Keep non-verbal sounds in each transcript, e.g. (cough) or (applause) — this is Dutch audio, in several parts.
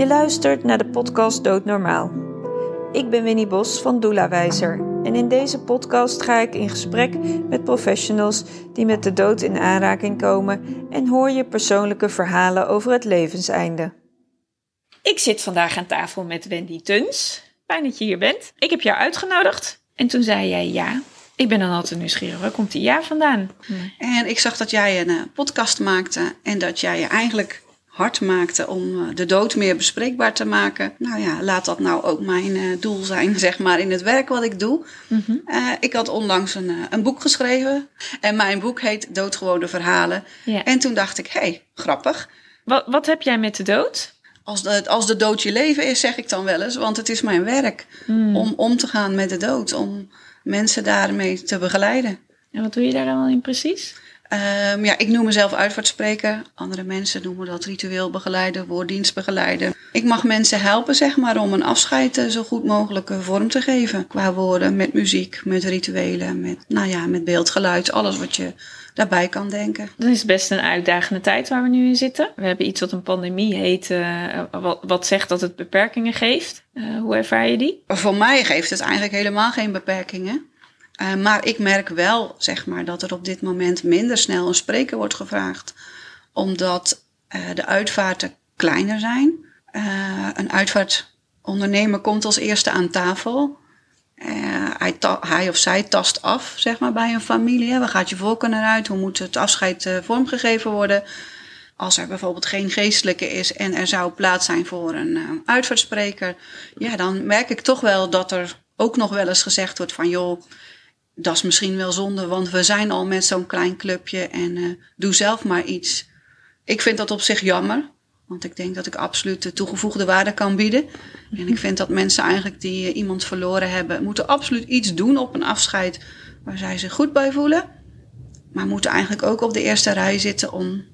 Je luistert naar de podcast Doodnormaal. Ik ben Winnie Bos van Doelawijzer en in deze podcast ga ik in gesprek met professionals die met de dood in aanraking komen en hoor je persoonlijke verhalen over het levenseinde. Ik zit vandaag aan tafel met Wendy Tuns. Fijn dat je hier bent. Ik heb jou uitgenodigd en toen zei jij ja. Ik ben dan altijd nieuwsgierig. Waar komt die ja vandaan? En ik zag dat jij een uh, podcast maakte en dat jij je eigenlijk hard maakte om uh, de dood meer bespreekbaar te maken. Nou ja, laat dat nou ook mijn uh, doel zijn, (laughs) zeg maar, in het werk wat ik doe. Mm-hmm. ik had onlangs een, een, boek geschreven en mijn boek heet Doodgewone Verhalen. En toen dacht ik, hé, hey, grappig. Wat, wat heb jij met de dood? Als de, als de dood je leven is, zeg ik dan wel eens, want het is mijn werk mm. om om te gaan met de dood. Om, mensen daarmee te begeleiden. En wat doe je daar dan in precies? Um, ja, ik noem mezelf uitvaartspreker. Andere mensen noemen dat ritueel begeleider, woorddienstbegeleider. Ik mag mensen helpen, zeg maar, om een afscheid uh, zo goed mogelijk vorm te geven. Qua woorden, met muziek, met rituelen, met, nou ja, met beeldgeluid. Alles wat je daarbij kan denken. Dat is best een uitdagende tijd waar we nu in zitten. We hebben iets wat een pandemie heet, uh, wat, wat, zegt dat het beperkingen geeft. Uh, hoe ervaar je die? Voor mij geeft het eigenlijk helemaal geen beperkingen. Uh, maar ik merk wel, zeg maar, dat er op dit moment minder snel een spreker wordt gevraagd. Omdat de uitvaarten kleiner zijn. een uitvaartondernemer komt als eerste aan tafel. Hij, of zij tast af, zeg maar, bij een familie. Waar gaat je voorkeur naar uit? Hoe moet het afscheid vormgegeven worden? Als er bijvoorbeeld geen geestelijke is en er zou plaats zijn voor een uitvaartspreker, ja, dan merk ik toch wel dat er ook nog wel eens gezegd wordt van, joh, dat is misschien wel zonde, want we zijn al met zo'n klein clubje en doe zelf maar iets. Ik vind dat op zich jammer, want ik denk dat ik absoluut de toegevoegde waarde kan bieden. En ik vind dat mensen eigenlijk die eh, iemand verloren hebben, moeten absoluut iets doen op een afscheid waar zij zich goed bij voelen. Maar moeten eigenlijk ook op de eerste rij zitten om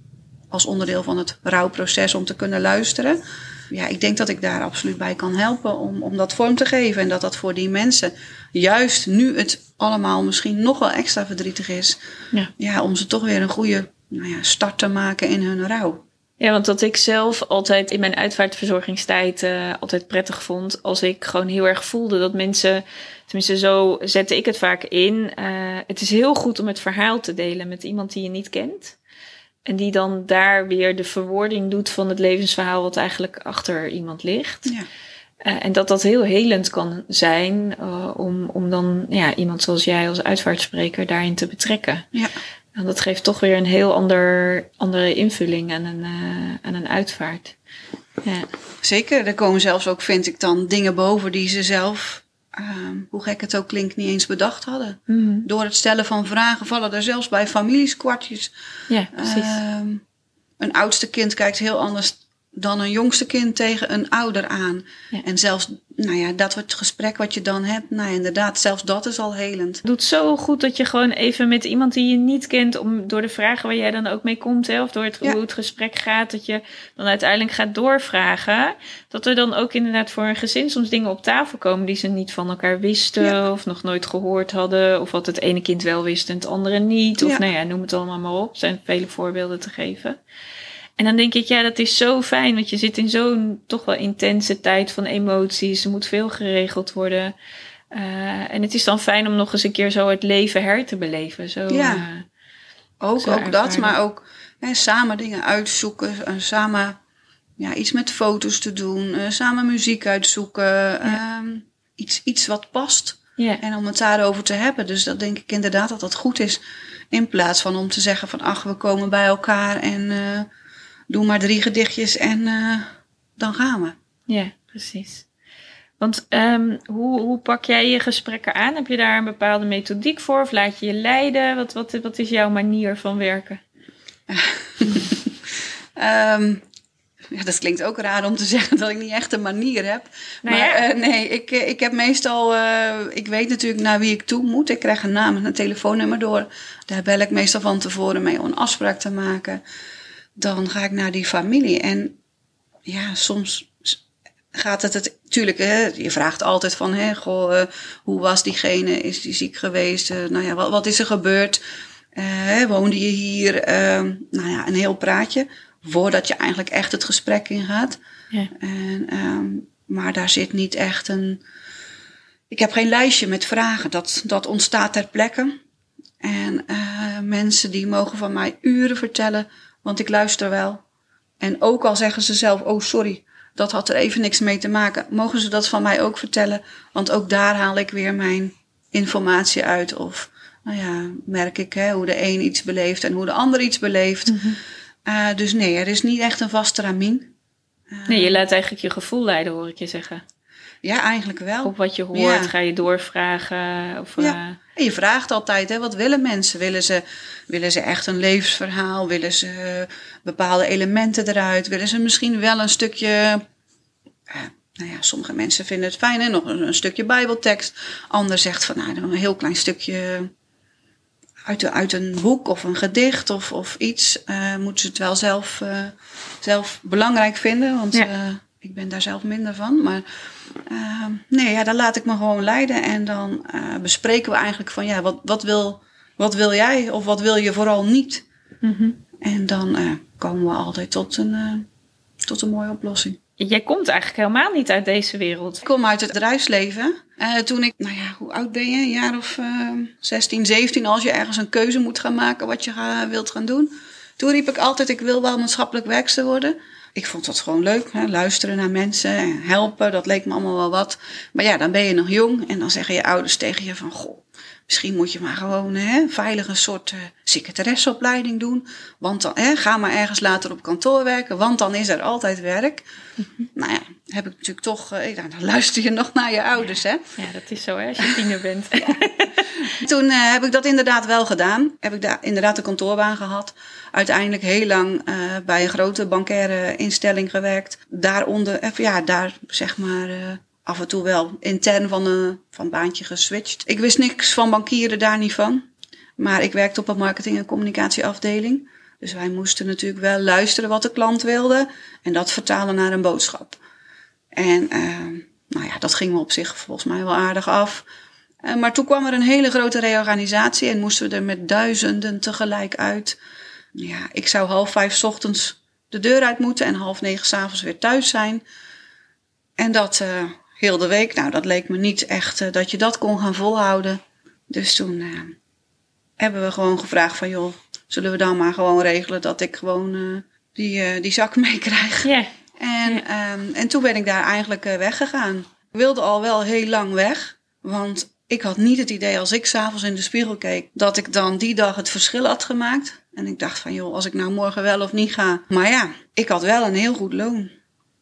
als onderdeel van het rouwproces om te kunnen luisteren. Ja, ik denk dat ik daar absoluut bij kan helpen om, om dat vorm te geven. En dat dat voor die mensen, juist nu het allemaal misschien nog wel extra verdrietig is, ja. Ja, om ze toch weer een goede nou ja, start te maken in hun rouw. Ja, want dat ik zelf altijd in mijn uitvaartverzorgingstijd uh, altijd prettig vond. Als ik gewoon heel erg voelde dat mensen, tenminste zo zette ik het vaak in. Uh, het is heel goed om het verhaal te delen met iemand die je niet kent. En die dan daar weer de verwoording doet van het levensverhaal wat eigenlijk achter iemand ligt. Ja. Uh, en dat dat heel helend kan zijn om, om dan ja, iemand zoals jij als uitvaartspreker daarin te betrekken. Ja. En dat geeft toch weer een heel ander, andere invulling aan een, uh, aan een uitvaart. Ja. Zeker, er komen zelfs ook, vind ik dan, dingen boven die ze zelf, uh, hoe gek het ook klinkt, niet eens bedacht hadden. Mm. Door het stellen van vragen vallen er zelfs bij families kwartjes. Ja, precies. Uh, een oudste kind kijkt heel anders dan een jongste kind tegen een ouder aan. Ja. En zelfs, nou ja, dat het gesprek wat je dan hebt, nou inderdaad, zelfs dat is al helend. Het doet zo goed dat je gewoon even met iemand die je niet kent, om door de vragen waar jij dan ook mee komt, hè, of door het, ja. hoe het gesprek gaat, dat je dan uiteindelijk gaat doorvragen. Dat er dan ook inderdaad voor een gezin soms dingen op tafel komen die ze niet van elkaar wisten, ja. of nog nooit gehoord hadden, of wat het ene kind wel wist en het andere niet. Of nou ja, noem het allemaal maar op. Er zijn vele voorbeelden te geven. En dan denk ik, ja, dat is zo fijn, want je zit in zo'n toch wel intense tijd van emoties. Er moet veel geregeld worden. Uh, en het is dan fijn om nog eens een keer zo het leven her te beleven. Zo, ja, uh, ook, zo ook dat, maar ook hè, samen dingen uitzoeken. Uh, samen ja, iets met foto's te doen. samen muziek uitzoeken. Ja. Um, iets, iets wat past. En om het daarover te hebben. Dus dat denk ik inderdaad dat dat goed is. In plaats van om te zeggen van ach, we komen bij elkaar en doe maar drie gedichtjes en uh, dan gaan we. Ja, precies. Want um, hoe, hoe pak jij je gesprekken aan? Heb je daar een bepaalde methodiek voor? Of laat je je leiden? Wat, wat, wat is jouw manier van werken? um, (laughs) ja, dat klinkt ook raar om te (laughs) zeggen dat ik niet echt een manier heb. Nou maar uh, nee, ik, ik heb meestal... Uh, ik weet natuurlijk naar wie ik toe moet. Ik krijg een naam en een telefoonnummer door. Daar bel ik meestal van tevoren mee om een afspraak te maken dan ga ik naar die familie. En ja, soms gaat het het. Tuurlijk, hè, je vraagt altijd van: hè, goh, uh, hoe was diegene? Is die ziek geweest? Uh, nou ja, wat, wat is er gebeurd? Uh, woonde je hier? nou ja, een heel praatje. voordat je eigenlijk echt het gesprek ingaat. Ja. En, ehm, maar daar zit niet echt een. Ik heb geen lijstje met vragen. Dat, dat ontstaat ter plekke. En mensen die mogen van mij uren vertellen, want ik luister wel. En ook al zeggen ze zelf: Oh, sorry, dat had er even niks mee te maken. Mogen ze dat van mij ook vertellen? Want ook daar haal ik weer mijn informatie uit. Of nou ja, merk ik hè, hoe de een iets beleeft en hoe de ander iets beleeft. Mhm. Uh, dus nee, er is niet echt een vaste ramin. Uh, nee, je laat eigenlijk je gevoel leiden, hoor ik je zeggen. Ja, eigenlijk wel. Op wat je hoort, Ja. ga je doorvragen. Of, Ja. eh, En je vraagt altijd, hè, wat willen mensen? Willen ze, willen ze echt een levensverhaal? Willen ze bepaalde elementen eruit? Willen ze misschien wel een stukje... eh, nou ja, sommige mensen vinden het fijn, hè? nog een, stukje bijbeltekst. Ander zegt van, nou, een heel klein stukje uit, de- uit een boek of een gedicht of, of iets. eh, moeten ze het wel zelf, eh, zelf belangrijk vinden, want Ja. eh, ik ben daar zelf minder van. Maar eh, nee, ja, dan laat ik me gewoon leiden en dan eh, bespreken we eigenlijk van, ja, wat, wat, wil, wat wil jij of wat wil je vooral niet? mhm. En dan eh, komen we altijd tot een, eh, tot een mooie oplossing. Jij komt eigenlijk helemaal niet uit deze wereld. Ik kom uit het bedrijfsleven. Eh, toen ik, nou ja, hoe oud ben je? Een jaar of eh 16, 17, als je ergens een keuze moet gaan maken wat je ga- wilt gaan doen. Toen riep ik altijd, ik wil wel maatschappelijk werkster worden. Ik vond dat gewoon leuk, hè? luisteren naar mensen en helpen, dat leek me allemaal wel wat. Maar ja, dan ben je nog jong en dan zeggen je ouders tegen je van, goh, misschien moet je maar gewoon hè, veilig een soort eh secretaresseopleiding doen. Want dan, hè, ga maar ergens later op kantoor werken, want dan is er altijd werk. Nou ja, heb ik natuurlijk toch, eh, dan luister je nog naar je ouders, hè. Ja, dat is zo hè, als je tiener bent. (laughs) Toen eh, heb ik dat inderdaad wel gedaan. Heb ik daar inderdaad een kantoorbaan gehad. Uiteindelijk heel lang bij een grote bankaire instelling gewerkt. Daaronder, ja, daar zeg maar af en toe wel intern van een van baantje geswitcht. Ik wist niks van bankieren daar niet van. Maar ik werkte op een marketing- en communicatieafdeling. Dus wij moesten natuurlijk wel luisteren wat de klant wilde. En dat vertalen naar een boodschap. En eh, nou ja, dat ging me op zich volgens mij wel aardig af. Eh, maar toen kwam er een hele grote reorganisatie en moesten we er met duizenden tegelijk uit. Ja, ik zou half vijf ochtends de deur uit moeten en half negen 's avonds weer thuis zijn. En dat eh, heel de week. Nou, dat leek me niet echt eh, dat je dat kon gaan volhouden. Dus toen eh, hebben we gewoon gevraagd van joh, zullen we dan maar gewoon regelen dat ik gewoon eh, die, die zak (laughs) meekrijg. ja, En, ehm, en toen ben ik daar eigenlijk weggegaan. Ik wilde al wel heel lang weg. Want ik had niet het idee als ik s'avonds in de spiegel keek... dat ik dan die dag het verschil had gemaakt. En ik dacht van, joh, als ik nou morgen wel of niet ga. Maar ja, ik had wel een heel goed loon.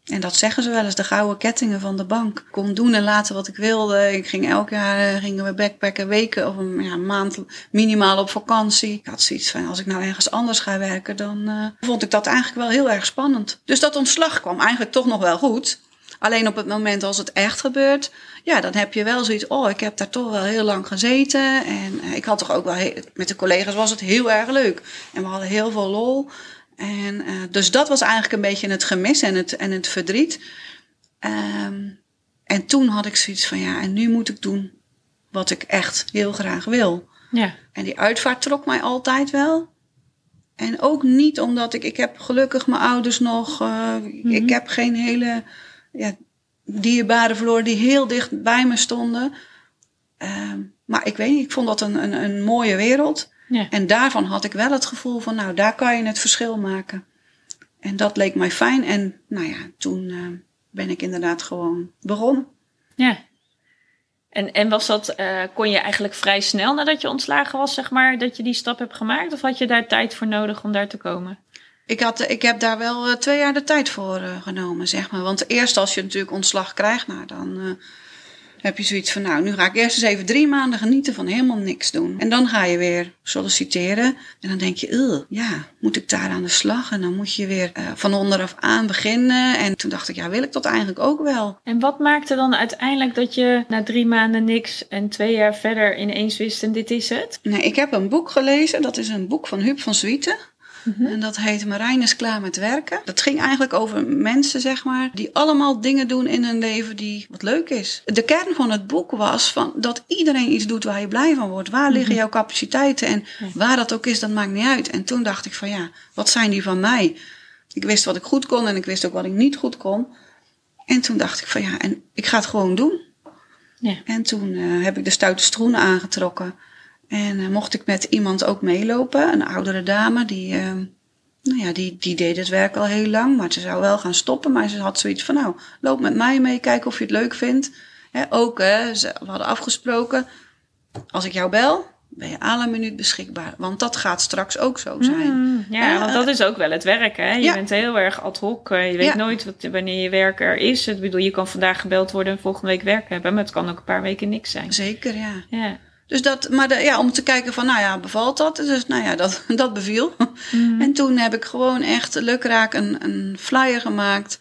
En dat zeggen ze wel eens, de gouden kettingen van de bank. Ik kon doen en laten wat ik wilde. Ik ging elk jaar, eh, gingen we backpacken weken of een ja, maand minimaal op vakantie. Ik had zoiets van, als ik nou ergens anders ga werken, dan eh, vond ik dat eigenlijk wel heel erg spannend. Dus dat ontslag kwam eigenlijk toch nog wel goed. Alleen op het moment als het echt gebeurt, ja, dan heb je wel zoiets. Oh, ik heb daar toch wel heel lang gezeten. En eh, ik had toch ook wel, met de collega's was het heel erg leuk. En we hadden heel veel lol. En eh, dus dat was eigenlijk een beetje het gemis en het, en het verdriet. Ehm, en toen had ik zoiets van, ja, en nu moet ik doen wat ik echt heel graag wil. ja. En die uitvaart trok mij altijd wel. En ook niet omdat ik, ik heb gelukkig mijn ouders nog, eh, ik heb geen hele ja, dierbaren verloren die heel dicht bij me stonden. Ehm, maar ik weet niet, ik vond dat een, een, een mooie wereld. Ja. En daarvan had ik wel het gevoel van, nou, daar kan je het verschil maken. En dat leek mij fijn. En nou ja, toen eh, ben ik inderdaad gewoon begonnen. Ja. En, en was dat, eh, kon je eigenlijk vrij snel nadat je ontslagen was, zeg maar, dat je die stap hebt gemaakt? Of had je daar tijd voor nodig om daar te komen? Ik, had, ik heb daar wel eh, twee jaar de tijd voor genomen, zeg maar. Want eerst als je natuurlijk ontslag krijgt, nou, dan heb je zoiets van... nou, nu ga ik eerst eens even drie maanden genieten van helemaal niks doen. En dan ga je weer solliciteren. En dan denk je, "Ugh, ja, moet ik daar aan de slag? En dan moet je weer eh, van onderaf aan beginnen. En toen dacht ik, ja, wil ik dat eigenlijk ook wel? En wat maakte dan uiteindelijk dat je na drie maanden niks en twee jaar verder ineens wist en dit is het? Nee, ik heb een boek gelezen. Dat is een boek van Huub van Zwieten. En dat heet Marijn is klaar met werken. Dat ging eigenlijk over mensen, zeg maar, die allemaal dingen doen in hun leven die wat leuk is. De kern van het boek was van dat iedereen iets doet waar je blij van wordt. Waar liggen jouw capaciteiten? En waar dat ook is, dat maakt niet uit. En toen dacht ik van ja, wat zijn die van mij? Ik wist wat ik goed kon en ik wist ook wat ik niet goed kon. En toen dacht ik van ja, en ik ga het gewoon doen. Ja. En toen eh, heb ik de stoute schoenen aangetrokken. En eh, mocht ik met iemand ook meelopen, een oudere dame, die, eh, nou ja, die, die deed het werk al heel lang, maar ze zou wel gaan stoppen. Maar ze had zoiets van, nou, loop met mij mee, kijk of je het leuk vindt. Hè, ook, hè, ze, we hadden afgesproken, als ik jou bel, ben je alle minuut beschikbaar. Want dat gaat straks ook zo zijn. Mm, ja, Ja, want dat is ook wel het werk. Hè? Je ja. bent heel erg ad hoc. eh, Je weet Ja. nooit wat, wanneer je werk er is. Ik bedoel, je kan vandaag gebeld worden en volgende week werk hebben. Maar het kan ook een paar weken niks zijn. Zeker, ja. Ja. Dus dat, maar de, ja, om te kijken van, nou ja, bevalt dat? Dus nou ja, dat, (laughs) dat beviel. Mhm. En toen heb ik gewoon echt lukraak een, een flyer gemaakt,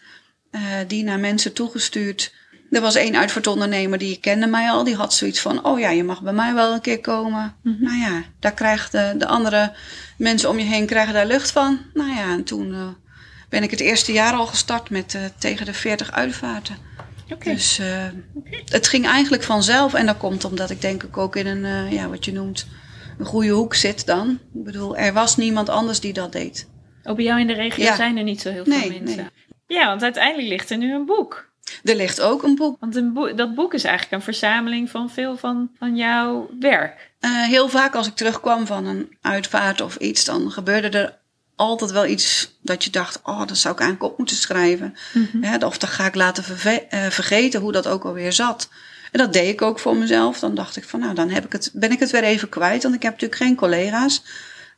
eh, die naar mensen toegestuurd. Er was één uitvaartondernemer die kende mij al, die had zoiets van, oh ja, je mag bij mij wel een keer komen. Mhm. Nou ja, daar krijgt de, de andere mensen om je heen krijgen daar lucht van. Nou ja, en toen eh, ben ik het eerste jaar al gestart met eh, tegen de 40 uitvaarten. Dus eh, het ging eigenlijk vanzelf. En dat komt omdat ik denk ik ook in een, eh, ja, wat je noemt, een goede hoek zit dan. Ik bedoel, er was niemand anders die dat deed. Ook bij jou in de regio Ja. zijn er niet zo heel veel mensen. nee. Ja, want uiteindelijk ligt er nu een boek. Er ligt ook een boek. Want een boek, dat boek is eigenlijk een verzameling van veel van, van jouw werk. Eh, heel vaak als ik terugkwam van een uitvaart of iets, dan gebeurde er altijd wel iets dat je dacht, oh, dat zou ik eigenlijk op moeten schrijven. Hè, of dat ga ik laten verve- eh, vergeten hoe dat ook alweer zat. En dat deed ik ook voor mezelf. Dan dacht ik van, nou, dan heb ik het, ben ik het weer even kwijt. Want ik heb natuurlijk geen collega's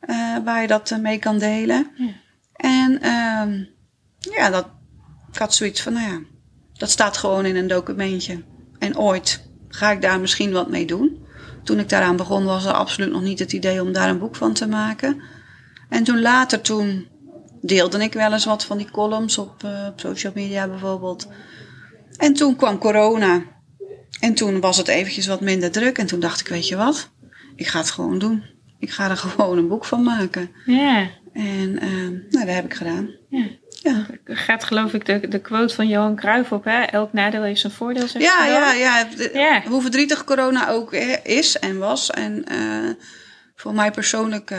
eh, waar je dat eh, mee kan delen. Ja. En ehm, ja, dat, ik had zoiets van, nou ja, dat staat gewoon in een documentje. En ooit ga ik daar misschien wat mee doen. Toen ik daaraan begon was er absoluut nog niet het idee om daar een boek van te maken. En toen later, toen deelde ik wel eens wat van die columns op, eh, op social media bijvoorbeeld. En toen kwam corona. En toen was het eventjes wat minder druk. En toen dacht ik, weet je wat? Ik ga het gewoon doen. Ik ga er (laughs) gewoon een boek van maken. Ja. En ehm, nou, dat heb ik gedaan. ja. Ja, gaat geloof ik de, de quote van Johan Cruijff op. Hè? Elk nadeel heeft zijn voordeel, ja, ja, ja. Ja. Hoe verdrietig corona ook eh, is en was. En eh, voor mij persoonlijk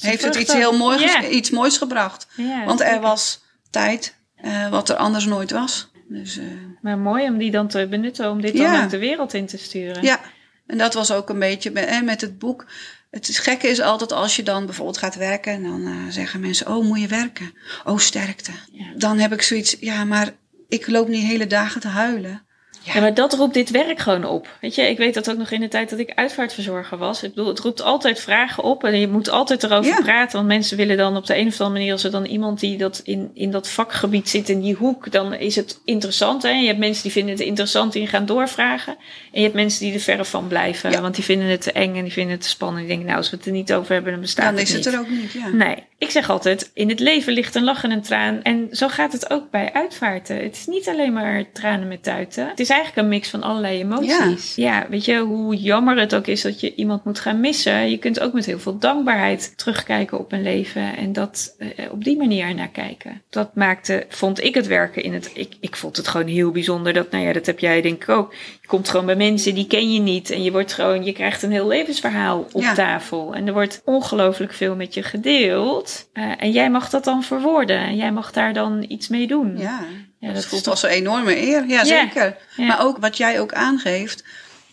heeft het iets heel moois, iets moois gebracht. Ja, Want er was tijd eh, wat er anders nooit was. Dus eh, Maar mooi om die dan te benutten, om dit Ja. dan ook de wereld in te sturen. ja, en dat was ook een beetje met, eh, met het boek. Het gekke is altijd als je dan bijvoorbeeld gaat werken en dan eh, zeggen mensen: Oh, moet je werken? Oh, sterkte. Ja. Dan heb ik zoiets, ja, maar ik loop niet hele dagen te huilen. Ja, maar dat roept dit werk gewoon op. Weet je, ik weet dat ook nog in de tijd dat ik uitvaartverzorger was. Ik bedoel, het roept altijd vragen op en je moet altijd erover Ja. praten. Want mensen willen dan op de een of andere manier, als er dan iemand die dat in, in dat vakgebied zit, in die hoek, dan is het interessant. Hè? Je hebt mensen die vinden het interessant en gaan doorvragen. En je hebt mensen die er verre van blijven, Ja. want die vinden het te eng en die vinden het te spannend. Die denken, nou, als we het er niet over hebben, dan bestaat Dan het is het niet. er ook niet. Ja. Nee, ik zeg altijd, in het leven ligt een lach en een traan. En zo gaat het ook bij uitvaarten. Het is niet alleen maar tranen met tuiten. Het is eigenlijk een mix van allerlei emoties. Ja. weet je, hoe jammer het ook is dat je iemand moet gaan missen. Je kunt ook met heel veel dankbaarheid terugkijken op een leven. En dat eh, op die manier naar kijken. Dat maakte, vond ik het werken in het... Ik, ik vond het gewoon heel bijzonder. Dat, nou ja, dat heb jij denk ik ook. Komt gewoon bij mensen, die ken je niet. En je wordt gewoon, je krijgt een heel levensverhaal op Ja. tafel. En er wordt ongelooflijk veel met je gedeeld. Eh, en jij mag dat dan verwoorden. En jij mag daar dan iets mee doen. Ja, Ja, dat voelt toch- als een enorme eer. Ja, zeker. ja. Maar ook wat jij ook aangeeft.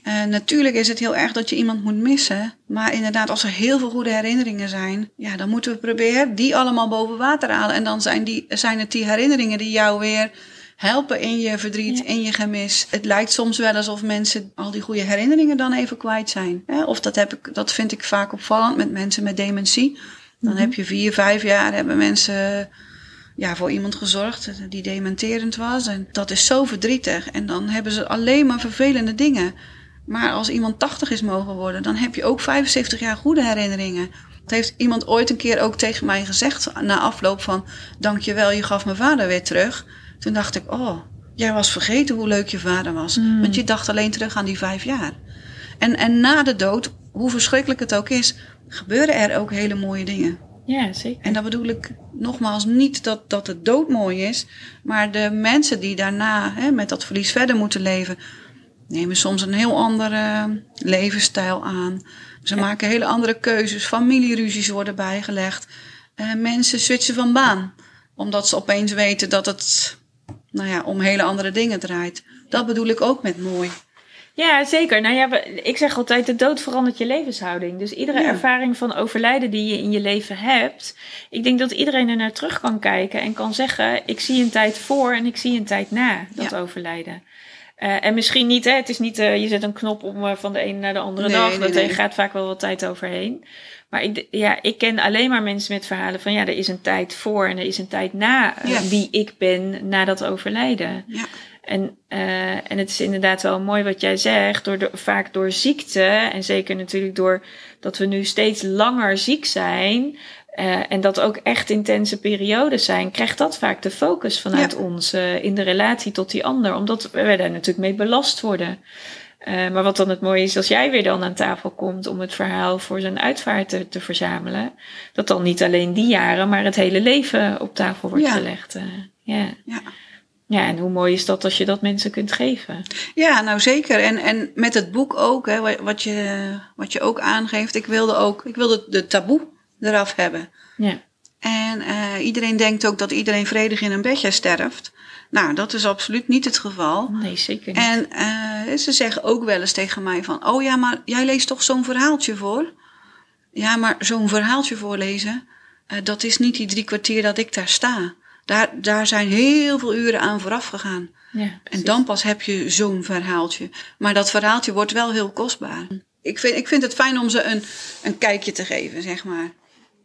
eh, natuurlijk is het heel erg dat je iemand moet missen. Maar inderdaad, als er heel veel goede herinneringen zijn, ja, dan moeten we proberen die allemaal boven water halen. En dan zijn, die, zijn het die herinneringen die jou weer helpen in je verdriet, Ja. in je gemis. Het lijkt soms wel alsof mensen al die goede herinneringen dan even kwijt zijn. Hè? Of dat, heb ik, dat vind ik vaak opvallend met mensen met dementie. Dan Mhm. heb je vier, vijf jaar hebben mensen ja, voor iemand gezorgd die dementerend was. En dat is zo verdrietig. En dan hebben ze alleen maar vervelende dingen. Maar als iemand 80 is mogen worden, dan heb je ook 75 jaar goede herinneringen. Dat heeft iemand ooit een keer ook tegen mij gezegd na afloop van... Dankjewel, je gaf mijn vader weer terug. Toen dacht ik, oh, jij was vergeten hoe leuk je vader was. Mm. Want je dacht alleen terug aan die vijf jaar. En, en na de dood, hoe verschrikkelijk het ook is, gebeuren er ook hele mooie dingen. Ja, zeker. En dat bedoel ik nogmaals niet dat, dat het dood mooi is, maar de mensen die daarna hè, met dat verlies verder moeten leven, nemen soms een heel andere levensstijl aan. Ze maken hele andere keuzes, familieruzies worden bijgelegd, Eh, mensen switchen van baan. Omdat ze opeens weten dat het nou ja, om hele andere dingen draait. Dat bedoel ik ook met mooi. Ja, zeker. Nou ja, ik zeg altijd, de dood verandert je levenshouding. Dus iedere ervaring van overlijden die je in je leven hebt, ik denk dat iedereen er naar terug kan kijken en kan zeggen, ik zie een tijd voor en ik zie een tijd na dat overlijden. Uh, en misschien niet, hè, het is niet, uh, je zet een knop om uh, van de ene naar de andere nee, dag. Nee, dat gaat vaak wel wat tijd overheen. Maar ik, ja, ik ken alleen maar mensen met verhalen van ja, er is een tijd voor en er is een tijd na ja. wie ik ben na dat overlijden. Ja. En, uh, en het is inderdaad wel mooi wat jij zegt, door de, vaak door ziekte en zeker natuurlijk door dat we nu steeds langer ziek zijn. Uh, en dat ook echt intense periodes zijn, krijgt dat vaak de focus vanuit ja. ons uh, in de relatie tot die ander, omdat we daar natuurlijk mee belast worden. Uh, maar wat dan het mooie is, als jij weer dan aan tafel komt om het verhaal voor zijn uitvaart te, te verzamelen, dat dan niet alleen die jaren, maar het hele leven op tafel wordt ja. gelegd. ja. ja. Ja, en hoe mooi is dat als je dat mensen kunt geven? Ja, nou zeker. En, en met het boek ook, hè, wat, je, wat je ook aangeeft. Ik wilde ook, ik wilde de taboe eraf hebben. Ja. En uh, iedereen denkt ook dat iedereen vredig in een bedje sterft. Nou, dat is absoluut niet het geval. Nee, zeker niet. En uh, ze zeggen ook wel eens tegen mij van... Oh ja, maar jij leest toch zo'n verhaaltje voor? Ja, maar zo'n verhaaltje voorlezen... Uh, dat is niet die drie kwartier dat ik daar sta. Daar, daar zijn heel veel uren aan vooraf gegaan. Ja, en dan pas heb je zo'n verhaaltje. Maar dat verhaaltje wordt wel heel kostbaar. Ik vind, ik vind het fijn om ze een, een kijkje te geven, zeg maar.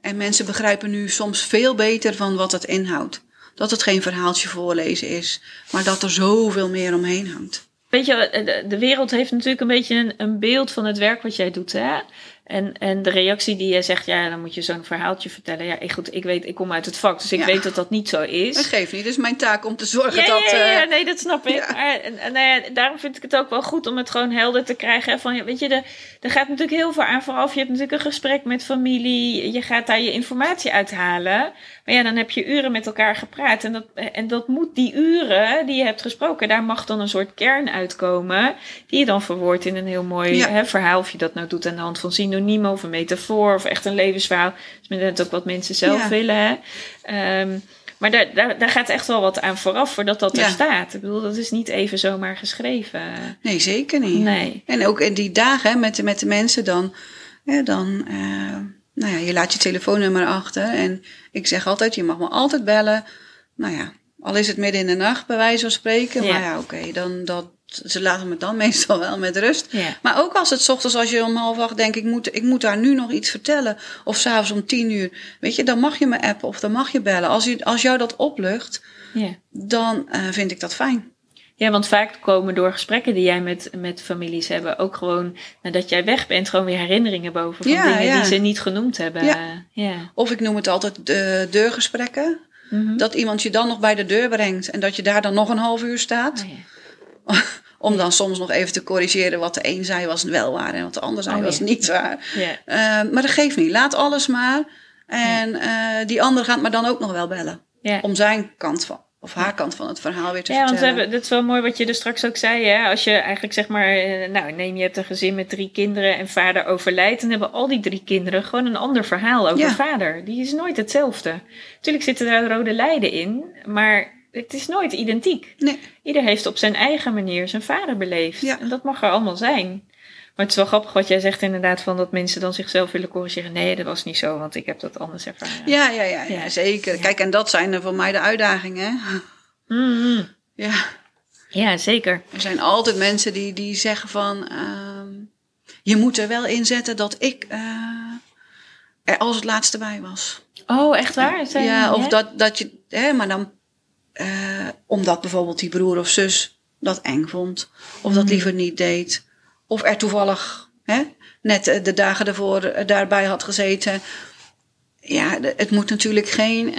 En mensen begrijpen nu soms veel beter van wat het inhoudt. Dat het geen verhaaltje voorlezen is, maar dat er zoveel meer omheen hangt. Weet je, de wereld heeft natuurlijk een beetje een, een beeld van het werk wat jij doet. Hè? En, en de reactie die je zegt, ja, dan moet je zo'n verhaaltje vertellen. Ja, ik, goed, ik weet, ik kom uit het vak, dus ik weet dat dat niet zo is. Dat geeft niet, het is mijn taak om te zorgen ja, dat... Ja, ja, ja, nee, dat snap ik. Maar, en, nou ja, daarom vind ik het ook wel goed om het gewoon helder te krijgen. Van, weet je, er, er gaat natuurlijk heel veel aan vooraf. Je hebt natuurlijk een gesprek met familie. Je gaat daar je informatie uithalen. Maar ja, dan heb je uren met elkaar gepraat. En dat, en dat moet die uren die je hebt gesproken, daar mag dan een soort kern uitkomen. Die je dan verwoordt in een heel mooi hè, verhaal. Of je dat nou doet aan de hand van synoniemen of een metafoor of echt een levensverhaal. Dat is net ook wat mensen zelf ja. willen. Hè? Um, maar daar, daar, daar gaat echt wel wat aan vooraf voordat dat ja. er staat. Ik bedoel, dat is niet even zomaar geschreven. Nee, zeker niet. Nee. En ook in die dagen hè, met, de, met de mensen dan. Hè, dan uh, nou ja, je laat je telefoonnummer achter. En ik zeg altijd, je mag me altijd bellen. Nou ja, al is het midden in de nacht, bij wijze van spreken. Ja. Maar ja, oké, okay, dan dat, ze laten me dan (laughs) meestal wel met rust. Ja. Maar ook als het ochtends, als je om half acht denkt, ik moet, ik moet daar nu nog iets vertellen. Of s'avonds om tien uur. Weet je, dan mag je me appen of dan mag je bellen. Als, je, als jou dat oplucht, ja. dan uh, vind ik dat fijn. Ja, want vaak komen door gesprekken die jij met, met families hebben ook gewoon nadat jij weg bent, gewoon weer herinneringen boven van Ja, dingen ja. die ze niet genoemd hebben. Ja. ja. Of ik noem het altijd de deurgesprekken. Mhm. Dat iemand je dan nog bij de deur brengt en dat je daar dan nog een half uur staat. Oh, ja. (laughs) Om dan soms nog even te corrigeren wat de een zei was wel waar en wat de ander zei Oh, was ja. niet waar. Ja. Uh, maar dat geeft niet. Laat alles maar. En uh, die ander gaat me dan ook nog wel bellen. Om zijn kant van, of haar kant van het verhaal weer te Ja, want vertellen. hebben, dat is wel mooi wat je er straks ook zei. Hè? Als je eigenlijk zeg maar, eh, nou neem je hebt een gezin met drie kinderen en vader overlijdt, dan hebben al die drie kinderen gewoon een ander verhaal over vader. Die is nooit hetzelfde. Natuurlijk zitten daar rode lijnen in, maar het is nooit identiek. Nee. Ieder heeft op zijn eigen manier zijn vader beleefd. Ja. En dat mag er allemaal zijn. Maar het is wel grappig wat jij zegt inderdaad, van dat mensen dan zichzelf willen corrigeren. Nee, dat was niet zo, want ik heb dat anders ervaren. Ja, ja, ja, ja, Ja. zeker. Kijk, en dat zijn er voor mij de uitdagingen. Mhm. Ja, Ja, zeker. er zijn altijd mensen die, die zeggen van... ehm, je moet er wel in zetten dat ik eh, er als het laatste bij was. Oh, echt waar? Zijn- ja, of dat, dat je... Hè, maar dan... eh, omdat bijvoorbeeld die broer of zus dat eng vond. Of dat Mhm. liever niet deed. Of er toevallig hè, net eh, de dagen ervoor eh, daarbij had gezeten. Ja, het moet natuurlijk geen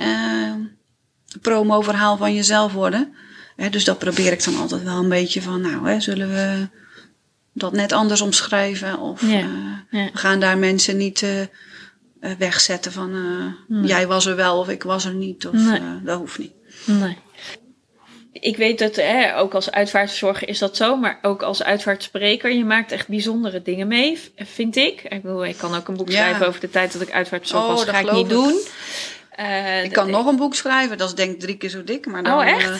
promo-verhaal van jezelf worden. Hè, dus dat probeer ik dan altijd wel een beetje van... Nou, hè, zullen we dat net anders omschrijven? Of Ja, ja. we gaan daar mensen niet wegzetten van... Nee. jij was er wel of ik was er niet. Of, Nee. dat hoeft niet. Nee. Ik weet dat, hè, ook als uitvaartzorger is dat zo, maar ook als uitvaartspreker, je maakt echt bijzondere dingen mee, vind ik. Ik bedoel, ik kan ook een boek Ja. schrijven over de tijd dat ik uitvaartzorg Oh, was, dat ga ik niet ik. doen. Eh, Ik kan nog een boek schrijven, dat is denk ik drie keer zo dik. Maar dan, Oh, echt? eh,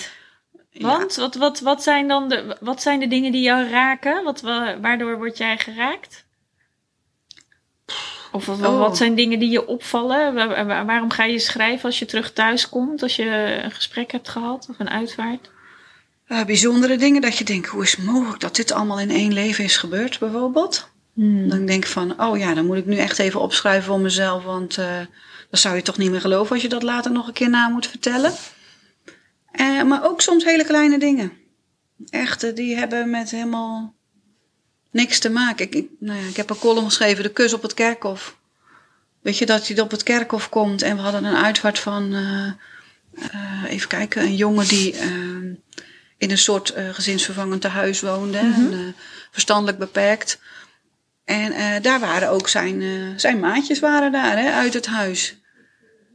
ja. Want wat, wat, wat, zijn dan de, wat zijn de dingen die jou raken? Wat, wa- waardoor word jij geraakt? Of wat, Oh. wat zijn dingen die je opvallen? Wa- wa- waarom ga je schrijven als je terug thuis komt? Als je een gesprek hebt gehad of een uitvaart? Eh, bijzondere dingen dat je denkt, hoe is het mogelijk dat dit allemaal in één leven is gebeurd, bijvoorbeeld? Hmm. Dan denk ik van, oh ja, dan moet ik nu echt even opschrijven voor mezelf, want eh dan zou je toch niet meer geloven als je dat later nog een keer na moet vertellen. Eh, maar ook soms hele kleine dingen. Echte, die hebben met helemaal niks te maken. Ik, ik, nou ja, ik heb een column geschreven, De kus op het kerkhof. Weet je, dat hij op het kerkhof komt en we hadden een uitvaart van, eh, eh, even kijken, een jongen die eh, in een soort gezinsvervangend tehuis woonde. en, eh, verstandelijk beperkt. En daar waren ook zijn, zijn maatjes waren daar, hè, uit het huis.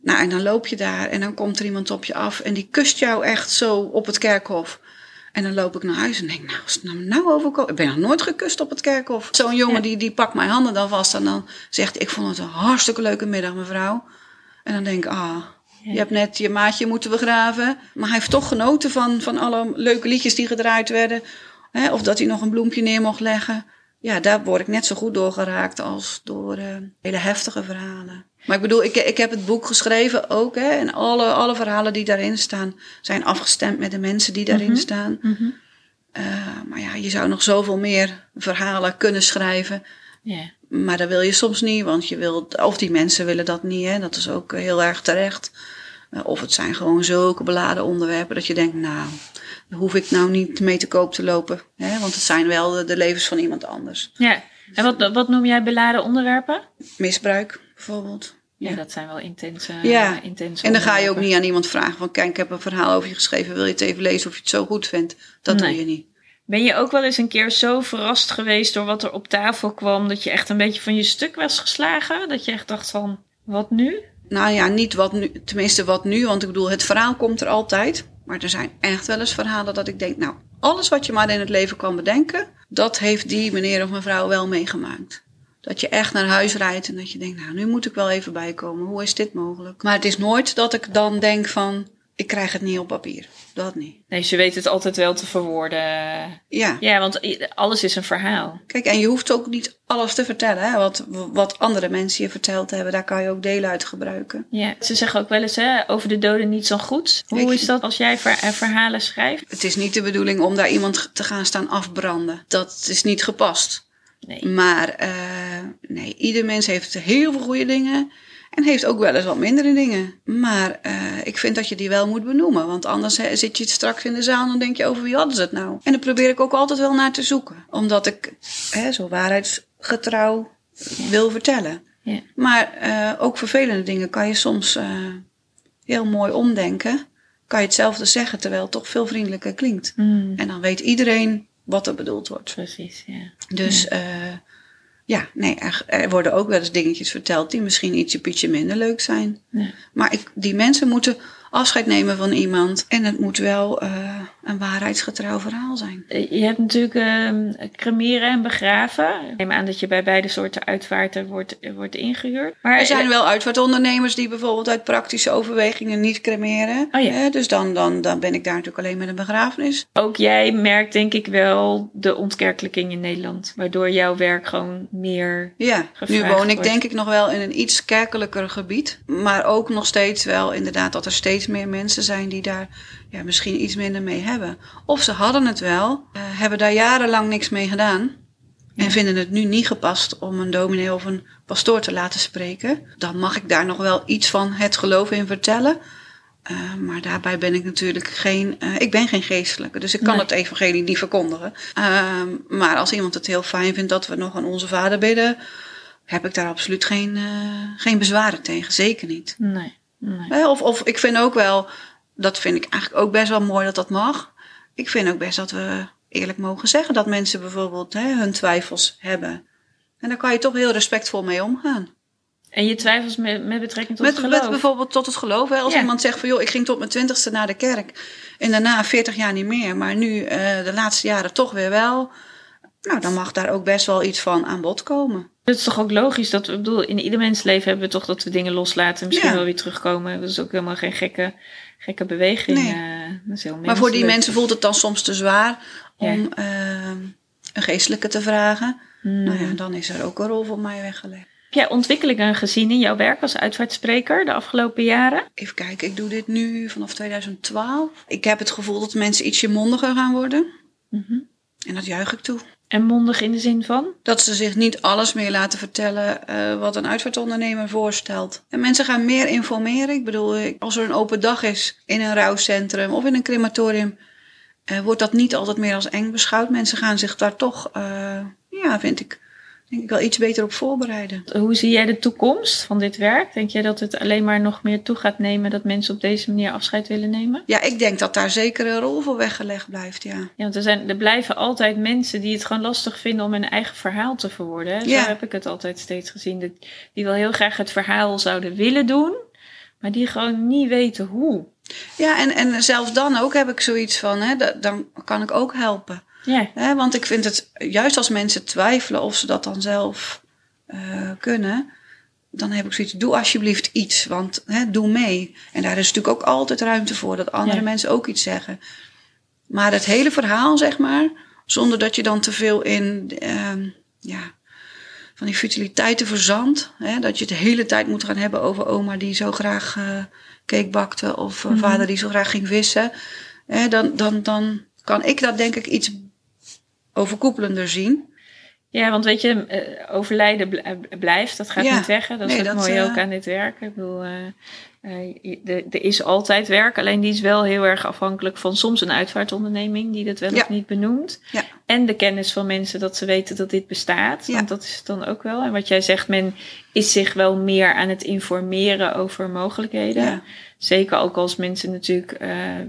Nou, en dan loop je daar en dan komt er iemand op je af en die kust jou echt zo op het kerkhof. En dan loop ik naar huis en denk, nou, als het nou, nou overkomt. Ik ben nog nooit gekust op het kerkhof. Zo'n jongen Ja. die, die pakt mijn handen dan vast en dan zegt ik vond het een hartstikke leuke middag, mevrouw. En dan denk ik, ah, Ja. je hebt net je maatje moeten begraven. Maar hij heeft toch genoten van, van alle leuke liedjes die gedraaid werden. Hè, of dat hij nog een bloempje neer mocht leggen. Ja, daar word ik net zo goed door geraakt als door eh, hele heftige verhalen. Maar ik bedoel, ik, ik heb het boek geschreven ook. Hè, en alle, alle verhalen die daarin staan zijn afgestemd met de mensen die daarin Mhm. staan. Mhm. Eh, maar ja, je zou nog zoveel meer verhalen kunnen schrijven. Ja. Maar dat wil je soms niet, want je wilt, of die mensen willen dat niet. Hè? Dat is ook heel erg terecht. Eh, Of het zijn gewoon zulke beladen onderwerpen dat je denkt, nou, daar hoef ik nou niet mee te koop te lopen. Hè? Want het zijn wel de, de levens van iemand anders. ja. En wat, wat noem jij beladen onderwerpen? Misbruik bijvoorbeeld. Ja, Ja. dat zijn wel intense, Ja. intense En dan ga je ook niet aan iemand vragen van, kijk, ik heb een verhaal over je geschreven, wil je het even lezen of je het zo goed vindt? Dat Nee. doe je niet. Ben je ook wel eens een keer zo verrast geweest door wat er op tafel kwam, dat je echt een beetje van je stuk was geslagen? Dat je echt dacht van, wat nu? Nou ja, niet wat nu, tenminste wat nu, want ik bedoel, het verhaal komt er altijd. Maar er zijn echt wel eens verhalen dat ik denk, nou, alles wat je maar in het leven kan bedenken, dat heeft die meneer of mevrouw wel meegemaakt. Dat je echt naar huis rijdt en dat je denkt, nou, nu moet ik wel even bijkomen. Hoe is dit mogelijk? Maar het is nooit dat ik dan denk van, ik krijg het niet op papier. Dat niet. Nee, ze weet het altijd wel te verwoorden. Ja. Ja, want alles is een verhaal. Kijk, en je hoeft ook niet alles te vertellen. Hè? Wat, wat andere mensen je verteld hebben, daar kan je ook delen uit gebruiken. Ja, ze zeggen ook wel eens hè, over de doden niets dan goed. Hoe is dat als jij ver- eh, verhalen schrijft? Het is niet de bedoeling om daar iemand te gaan staan afbranden. Dat is niet gepast. Nee. Maar eh, nee, ieder mens heeft heel veel goede dingen. En heeft ook wel eens wat mindere dingen. Maar eh, ik vind dat je die wel moet benoemen. Want anders zit je straks in de zaal en dan denk je over wie hadden ze het nou. En daar probeer ik ook altijd wel naar te zoeken. Omdat ik hè, zo waarheidsgetrouw wil vertellen. Ja. Maar eh, ook vervelende dingen kan je soms eh, heel mooi omdenken. Kan je hetzelfde zeggen terwijl het toch veel vriendelijker klinkt. Mm, En dan weet iedereen wat er bedoeld wordt. precies, ja. Dus ja, ja nee, er, er worden ook wel eens dingetjes verteld die misschien ietsje pietje minder leuk zijn. Ja. Maar ik, die mensen moeten afscheid nemen van iemand. En het moet wel eh, een waarheidsgetrouw verhaal zijn. Eh, Je hebt natuurlijk ehm, cremeren en begraven. Ik neem aan dat je bij beide soorten uitvaarten wordt, eh, wordt ingehuurd. Maar Er zijn wel uitvaartondernemers die bijvoorbeeld uit praktische overwegingen niet cremeren. Oh ja. Hè, dus dan, dan, dan ben ik daar natuurlijk alleen met een begrafenis. ook jij merkt denk ik wel de ontkerkelijking in Nederland. Waardoor jouw werk gewoon meer... Ja, nu woon ik denk ik nog wel in een iets kerkelijker gebied. Maar ook nog steeds wel inderdaad dat er steeds meer mensen zijn die daar ja, misschien iets minder mee hebben. Of ze hadden het wel, eh, hebben daar jarenlang niks mee gedaan. En vinden het nu niet gepast om een dominee of een pastoor te laten spreken. Dan mag ik daar nog wel iets van het geloof in vertellen. Eh, maar daarbij ben ik natuurlijk geen. eh, ik ben geen geestelijke, dus ik kan Nee. het evangelie niet verkondigen. Ehm, maar als iemand het heel fijn vindt dat we nog aan onze vader bidden, heb ik daar absoluut geen, geen bezwaren tegen. Zeker niet. Nee, nee. Of, of ik vind ook wel, dat vind ik eigenlijk ook best wel mooi dat dat mag. Ik vind ook best dat we eerlijk mogen zeggen dat mensen bijvoorbeeld hè, hun twijfels hebben. En daar kan je toch heel respectvol mee omgaan. En je twijfels met, met betrekking tot Met, het geloof? met bijvoorbeeld tot het geloof. Hè? Als Ja. iemand zegt van joh, ik ging tot mijn twintigste naar de kerk. En daarna 40 jaar niet meer. Maar nu eh, de laatste jaren toch weer wel. Nou, dan mag daar ook best wel iets van aan bod komen. Het is toch ook logisch dat we, ik bedoel, in ieder mensleven hebben we toch dat we dingen loslaten en misschien Ja. wel weer terugkomen. Dat is ook helemaal geen gekke, gekke beweging. Nee. eh, dat is heel Maar voor die mensen voelt het dan soms te zwaar Ja. om eh, een geestelijke te vragen. Hmm. Nou ja, dan is er ook een rol voor mij weggelegd. Heb jij ontwikkelingen gezien in jouw werk als uitvaartspreker de afgelopen jaren? Even kijken, ik doe dit nu vanaf 2012. Ik heb het gevoel dat mensen ietsje mondiger gaan worden. Mhm. En dat juich ik toe. En mondig in de zin van? Dat ze zich niet alles meer laten vertellen eh, wat een uitvaartondernemer voorstelt. En mensen gaan meer informeren. Ik bedoel, als er een open dag is in een rouwcentrum of in een crematorium, eh, wordt dat niet altijd meer als eng beschouwd. Mensen gaan zich daar toch, eh, ja, vind ik, denk ik wel iets beter op voorbereiden. Hoe zie jij de toekomst van dit werk? Denk jij dat het alleen maar nog meer toe gaat nemen dat mensen op deze manier afscheid willen nemen? Ja, ik denk dat daar zeker een rol voor weggelegd blijft, ja. Ja, want er, zijn, er blijven altijd mensen die het gewoon lastig vinden om hun eigen verhaal te verwoorden. hè. Zo Ja. heb ik het altijd steeds gezien. Dat, die wel heel graag het verhaal zouden willen doen, maar die gewoon niet weten hoe. Ja, en, en zelfs dan ook heb ik zoiets van, hè, da- dan kan ik ook helpen. Ja, Hè, want ik vind het, juist als mensen twijfelen of ze dat dan zelf eh, kunnen, dan heb ik zoiets, doe alsjeblieft iets, want hè, doe mee. En daar is natuurlijk ook altijd ruimte voor, dat andere Ja. mensen ook iets zeggen. Maar het hele verhaal, zeg maar, zonder dat je dan te veel in, ehm, ja, van die futiliteiten verzandt. Hè, dat je het de hele tijd moet gaan hebben over oma die zo graag eh cake bakte of eh, Mhm. vader die zo graag ging vissen. Hè, dan, dan, dan kan ik dat denk ik iets overkoepelender zien. ja want weet je, eh, overlijden eh, blijft, dat gaat Ja. niet weg. hè. Dat is Nee, ook dat, mooi eh, ook aan dit werk. Ik bedoel, er is altijd werk, alleen die is wel heel erg afhankelijk van soms een uitvaartonderneming die dat wel Ja. of niet benoemt. Ja. En de kennis van mensen dat ze weten dat dit bestaat. Ja. Want dat is het dan ook wel. En wat jij zegt, men is zich wel meer aan het informeren over mogelijkheden. Zeker ook als mensen natuurlijk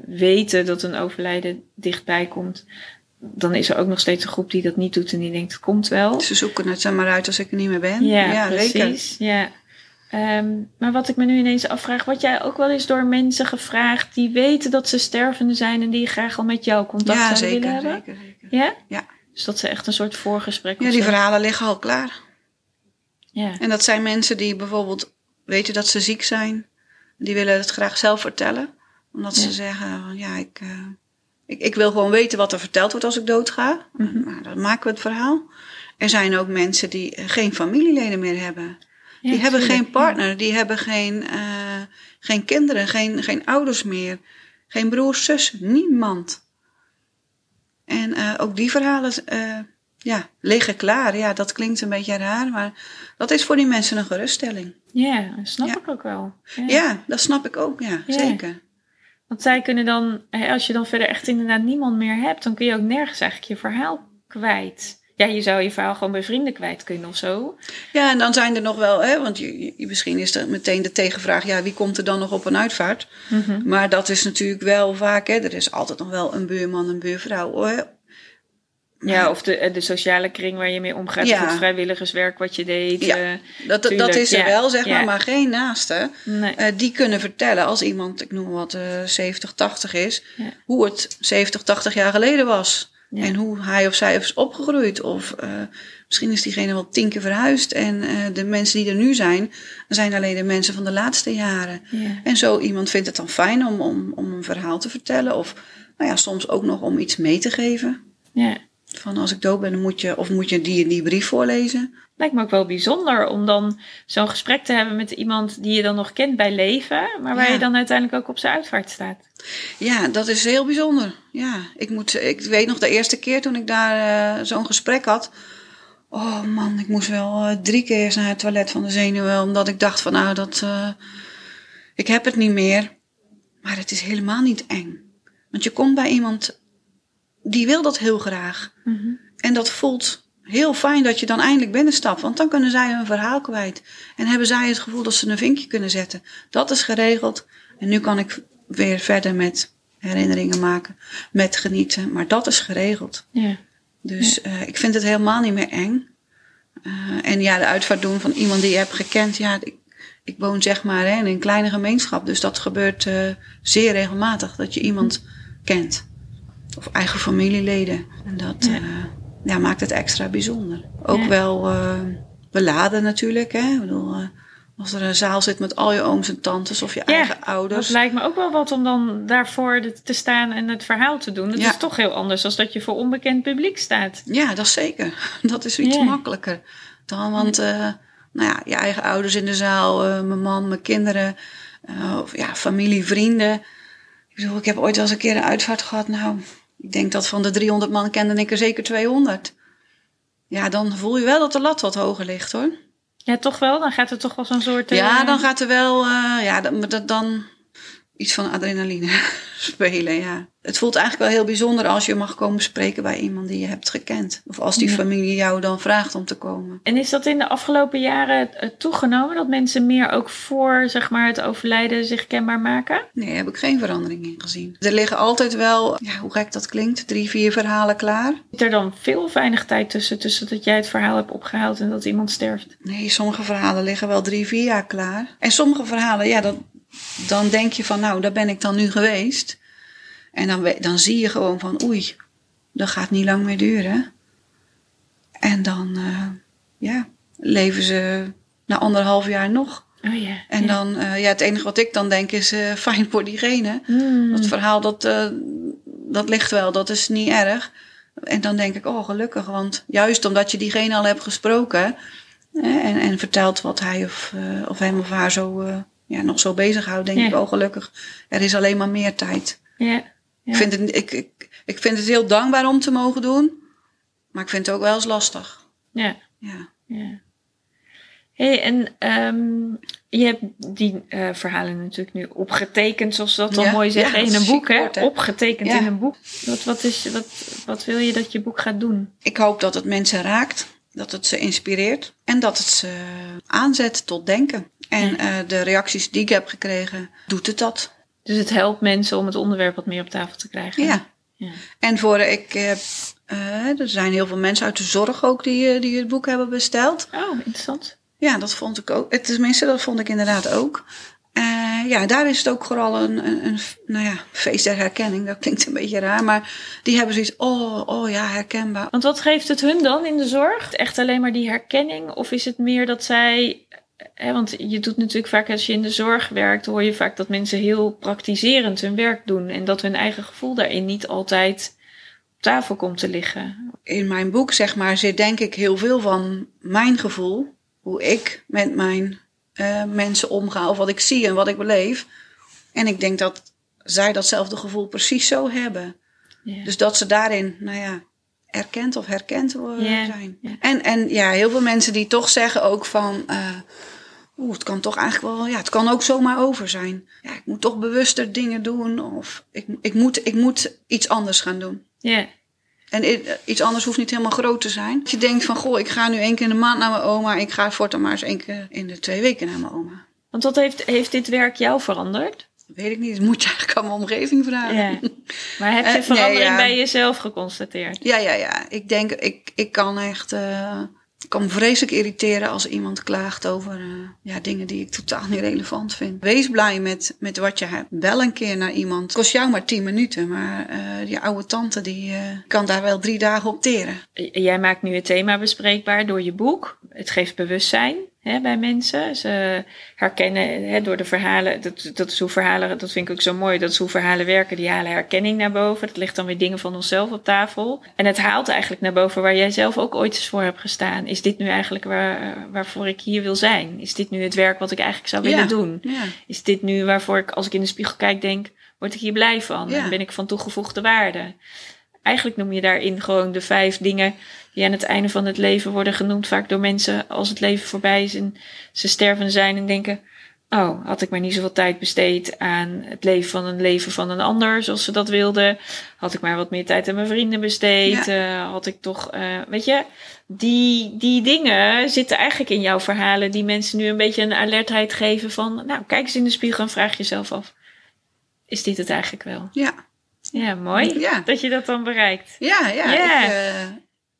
weten dat een overlijden dichtbij komt. Dan is er ook nog steeds een groep die dat niet doet en die denkt, het komt wel. Ze zoeken het er maar uit als ik er niet meer ben. Ja, zeker. precies. Ja. Ehm, maar wat ik me nu ineens afvraag, word jij ook wel eens door mensen gevraagd die weten dat ze stervende zijn en die graag al met jou contact Ja, zouden willen zeker, hebben? zeker, zeker. Ja? Ja. Dus dat ze echt een soort voorgesprek Ja, die verhalen liggen al klaar. Ja. En dat zijn mensen die bijvoorbeeld weten dat ze ziek zijn. Die willen het graag zelf vertellen. Omdat Ja. ze zeggen, ja, ik, eh, ik, ik wil gewoon weten wat er verteld wordt als ik doodga. Nou, dan maken we het verhaal. Er zijn ook mensen die eh, geen familieleden meer hebben. Ja, die hebben geen partner, die hebben geen, eh, geen kinderen, geen, geen ouders meer. Geen broers, zus, niemand. En eh, ook die verhalen ja, liggen klaar. Ja, dat klinkt een beetje raar, maar dat is voor die mensen een geruststelling. Ja, dat snap Ja. ik ook wel. Ja. Dat snap ik ook, Ja. zeker. Want zij kunnen dan, als je dan verder echt inderdaad niemand meer hebt, dan kun je ook nergens eigenlijk je verhaal kwijt. Ja, je zou je verhaal gewoon bij vrienden kwijt kunnen of zo. Ja, en dan zijn er nog wel, hè, want je, je- misschien is er meteen de tegenvraag, ja, wie komt er dan nog op een uitvaart? Mhm. Maar dat is natuurlijk wel vaak, hè, er is altijd nog wel een buurman, een buurvrouw. Ja, of de, eh, de sociale kring waar je mee omgaat. Ja. Het vrijwilligerswerk wat je deed. Ja. eh, Dat, dat is er ja, wel, zeg maar, maar geen naaste. nee. eh, die kunnen vertellen als iemand, ik noem wat, eh 70, 80 is, hoe het 70, 80 jaar geleden was. En hoe hij of zij is opgegroeid. Of misschien is diegene wel tien keer verhuisd. En de mensen die er nu zijn, zijn alleen de mensen van de laatste jaren. Ja. En zo iemand vindt het dan fijn om, om, om een verhaal te vertellen. Of nou ja, soms ook nog om iets mee te geven. ja. Van als ik dood ben, dan moet je, of moet je die die brief voorlezen. Lijkt me ook wel bijzonder om dan zo'n gesprek te hebben met iemand die je dan nog kent bij leven. Maar waar Ja. je dan uiteindelijk ook op zijn uitvaart staat. Ja, dat is heel bijzonder. Ja, ik, moet, ik weet nog de eerste keer toen ik daar eh, zo'n gesprek had. Oh man, ik moest wel eh, drie keer eens naar het toilet van de zenuwen. Omdat ik dacht van nou, dat, eh, ik heb het niet meer. Maar het is helemaal niet eng. Want je komt bij iemand die wil dat heel graag. Mhm. En dat voelt heel fijn dat je dan eindelijk binnenstapt. Want dan kunnen zij hun verhaal kwijt. En hebben zij het gevoel dat ze een vinkje kunnen zetten. Dat is geregeld. En nu kan ik weer verder met herinneringen maken. Met genieten. Maar dat is geregeld. Ja. Dus eh, ik vind het helemaal niet meer eng. Eh, en ja, de uitvaart doen van iemand die je hebt gekend. Ja, ik, ik woon zeg maar hè, in een kleine gemeenschap. Dus dat gebeurt eh, zeer regelmatig. Dat je iemand kent. Of eigen familieleden. En dat, Ja. eh, ja, maakt het extra bijzonder. Ook Ja. wel eh, beladen natuurlijk. Hè? Ik bedoel, eh, als er een zaal zit met al je ooms en tantes of je Ja, eigen Dat ouders. lijkt me ook wel wat om dan daarvoor te staan en het verhaal te doen. Dat Ja. is toch heel anders dan dat je voor onbekend publiek staat. Ja, dat is zeker. (laughs) Dat is iets Ja. makkelijker dan. Want nou ja, je eigen ouders in de zaal, mijn man, mijn kinderen, of ja, familie, vrienden. Ik bedoel, ik heb ooit wel eens een keer een uitvaart gehad. Nou, ik denk dat van de 300 man kende ik er zeker 200. Ja, dan voel je wel dat de lat wat hoger ligt hoor. Ja, toch wel? Dan gaat er toch wel zo'n soort... eh, Ja, dan gaat er wel, eh, ja, dan, dan iets van adrenaline (laughs) spelen, ja. Het voelt eigenlijk wel heel bijzonder als je mag komen spreken bij iemand die je hebt gekend. Of als die Ja. familie jou dan vraagt om te komen. En is dat in de afgelopen jaren eh, toegenomen? Dat mensen meer ook voor zeg maar, het overlijden zich kenbaar maken? Nee, heb ik geen verandering in gezien. Er liggen altijd wel, ja, hoe gek dat klinkt, drie, vier verhalen klaar. Zit er dan veel of weinig tijd tussen, tussen dat jij het verhaal hebt opgehaald en dat iemand sterft? Nee, sommige verhalen liggen wel drie, vier jaar klaar. En sommige verhalen, ja, dat, dan denk je van, nou, daar ben ik dan nu geweest. En dan, dan zie je gewoon van, oei, dat gaat niet lang meer duren. En dan, eh, ja, leven ze na anderhalf jaar nog. Oh ja. En dan, eh, ja, het enige wat ik dan denk is, eh, (laughs) fijn voor diegene. Hmm. Dat verhaal, dat, dat ligt wel, dat is niet erg. En dan denk ik, oh gelukkig, want juist omdat je diegene al hebt gesproken hè, en, en vertelt wat hij of, of hem of haar zo, ja, nog zo bezighoudt, denk Ja. ik, oh gelukkig, er is alleen maar meer tijd. Ja. Ik, vind het, ik, ik, ik vind het heel dankbaar om te mogen doen, maar ik vind het ook wel eens lastig. Ja. Ja, Ja. Hey, en ehm, je hebt die eh, verhalen natuurlijk nu opgetekend, zoals ze dat dan Ja, mooi zeggen, ja, in een boek. Hè? Opgetekend in een boek. Wat, wat, is, wat, wat wil je dat je boek gaat doen? ik hoop dat het mensen raakt, dat het ze inspireert en dat het ze aanzet tot denken. En eh, de reacties die ik heb gekregen, doet het dat. Dus het helpt mensen om het onderwerp wat meer op tafel te krijgen. Ja. Ja. En voor ik heb, eh, er zijn heel veel mensen uit de zorg ook die, eh, die het boek hebben besteld. Oh, interessant. Ja, dat vond ik ook. Het- Tenminste, dat vond ik inderdaad ook. Ja, daar is het ook vooral een, een, een, nou ja, feest der herkenning. Dat klinkt een beetje raar, maar die hebben zoiets. Oh, oh ja, herkenbaar. Want wat geeft het hun dan in de zorg? Echt alleen maar die herkenning? Of is het meer dat zij. Hè, want je doet natuurlijk vaak als je in de zorg werkt, hoor je vaak dat mensen heel praktiserend hun werk doen. En dat hun eigen gevoel daarin niet altijd op tafel komt te liggen. In mijn boek, zeg maar, zit denk ik heel veel van mijn gevoel. Hoe ik met mijn eh, mensen omga, of wat ik zie en wat ik beleef. En ik denk dat zij datzelfde gevoel precies zo hebben. Dus dat ze daarin, nou ja, erkend of herkend worden zijn. En, en ja, heel veel mensen die toch zeggen ook van... eh, Oeh, het kan toch eigenlijk wel... Ja, het kan ook zomaar over zijn. Ja, ik moet toch bewuster dingen doen. Of ik, ik, moet, ik moet iets anders gaan doen. ja. En iets anders hoeft niet helemaal groot te zijn. Als je denkt van... Goh, ik ga nu één keer in de maand naar mijn oma. Ik ga voortaan maar eens één keer in de twee weken naar mijn oma. Want wat heeft, heeft dit werk jou veranderd? Weet ik niet. Dat moet je eigenlijk aan mijn omgeving vragen. Ja. Maar heb je Eh, nee, verandering ja. bij jezelf geconstateerd? Ja, ja, ja. Ik denk, ik, ik kan echt. eh, ik kan me vreselijk irriteren als iemand klaagt over eh, ja, dingen die ik totaal niet relevant vind. Wees blij met, met wat je hebt. Bel een keer naar iemand. Het kost jou maar 10 minuten, maar eh, die oude tante die eh, kan daar wel drie dagen op teren. Jij maakt nu het thema bespreekbaar door je boek. Het geeft bewustzijn hè, bij mensen. Ze herkennen hè, door de verhalen. Dat, dat is hoe verhalen, dat vind ik ook zo mooi. Dat is hoe verhalen werken. Die halen herkenning naar boven. Dat ligt dan weer dingen van onszelf op tafel. En het haalt eigenlijk naar boven waar jij zelf ook ooit eens voor hebt gestaan. Is dit nu eigenlijk waar, waarvoor ik hier wil zijn? Is dit nu het werk wat ik eigenlijk zou willen Ja. doen? Ja, Is dit nu waarvoor ik, als ik in de spiegel kijk, denk: word ik hier blij van? Ja. En ben ik van toegevoegde waarde? Eigenlijk noem je daarin gewoon de vijf dingen die aan het einde van het leven worden genoemd, vaak door mensen als het leven voorbij is en ze sterven zijn en denken: Oh, had ik maar niet zoveel tijd besteed aan het leven van een leven van een ander, zoals ze dat wilden. Had ik maar wat meer tijd aan mijn vrienden besteed. eh, had ik toch, eh, weet je, die, die dingen zitten eigenlijk in jouw verhalen, die mensen nu een beetje een alertheid geven van: Nou, kijk eens in de spiegel en vraag jezelf af: Is dit het eigenlijk wel? ja, Ja, mooi Ja. dat je dat dan bereikt. ja. ja. Ik, eh,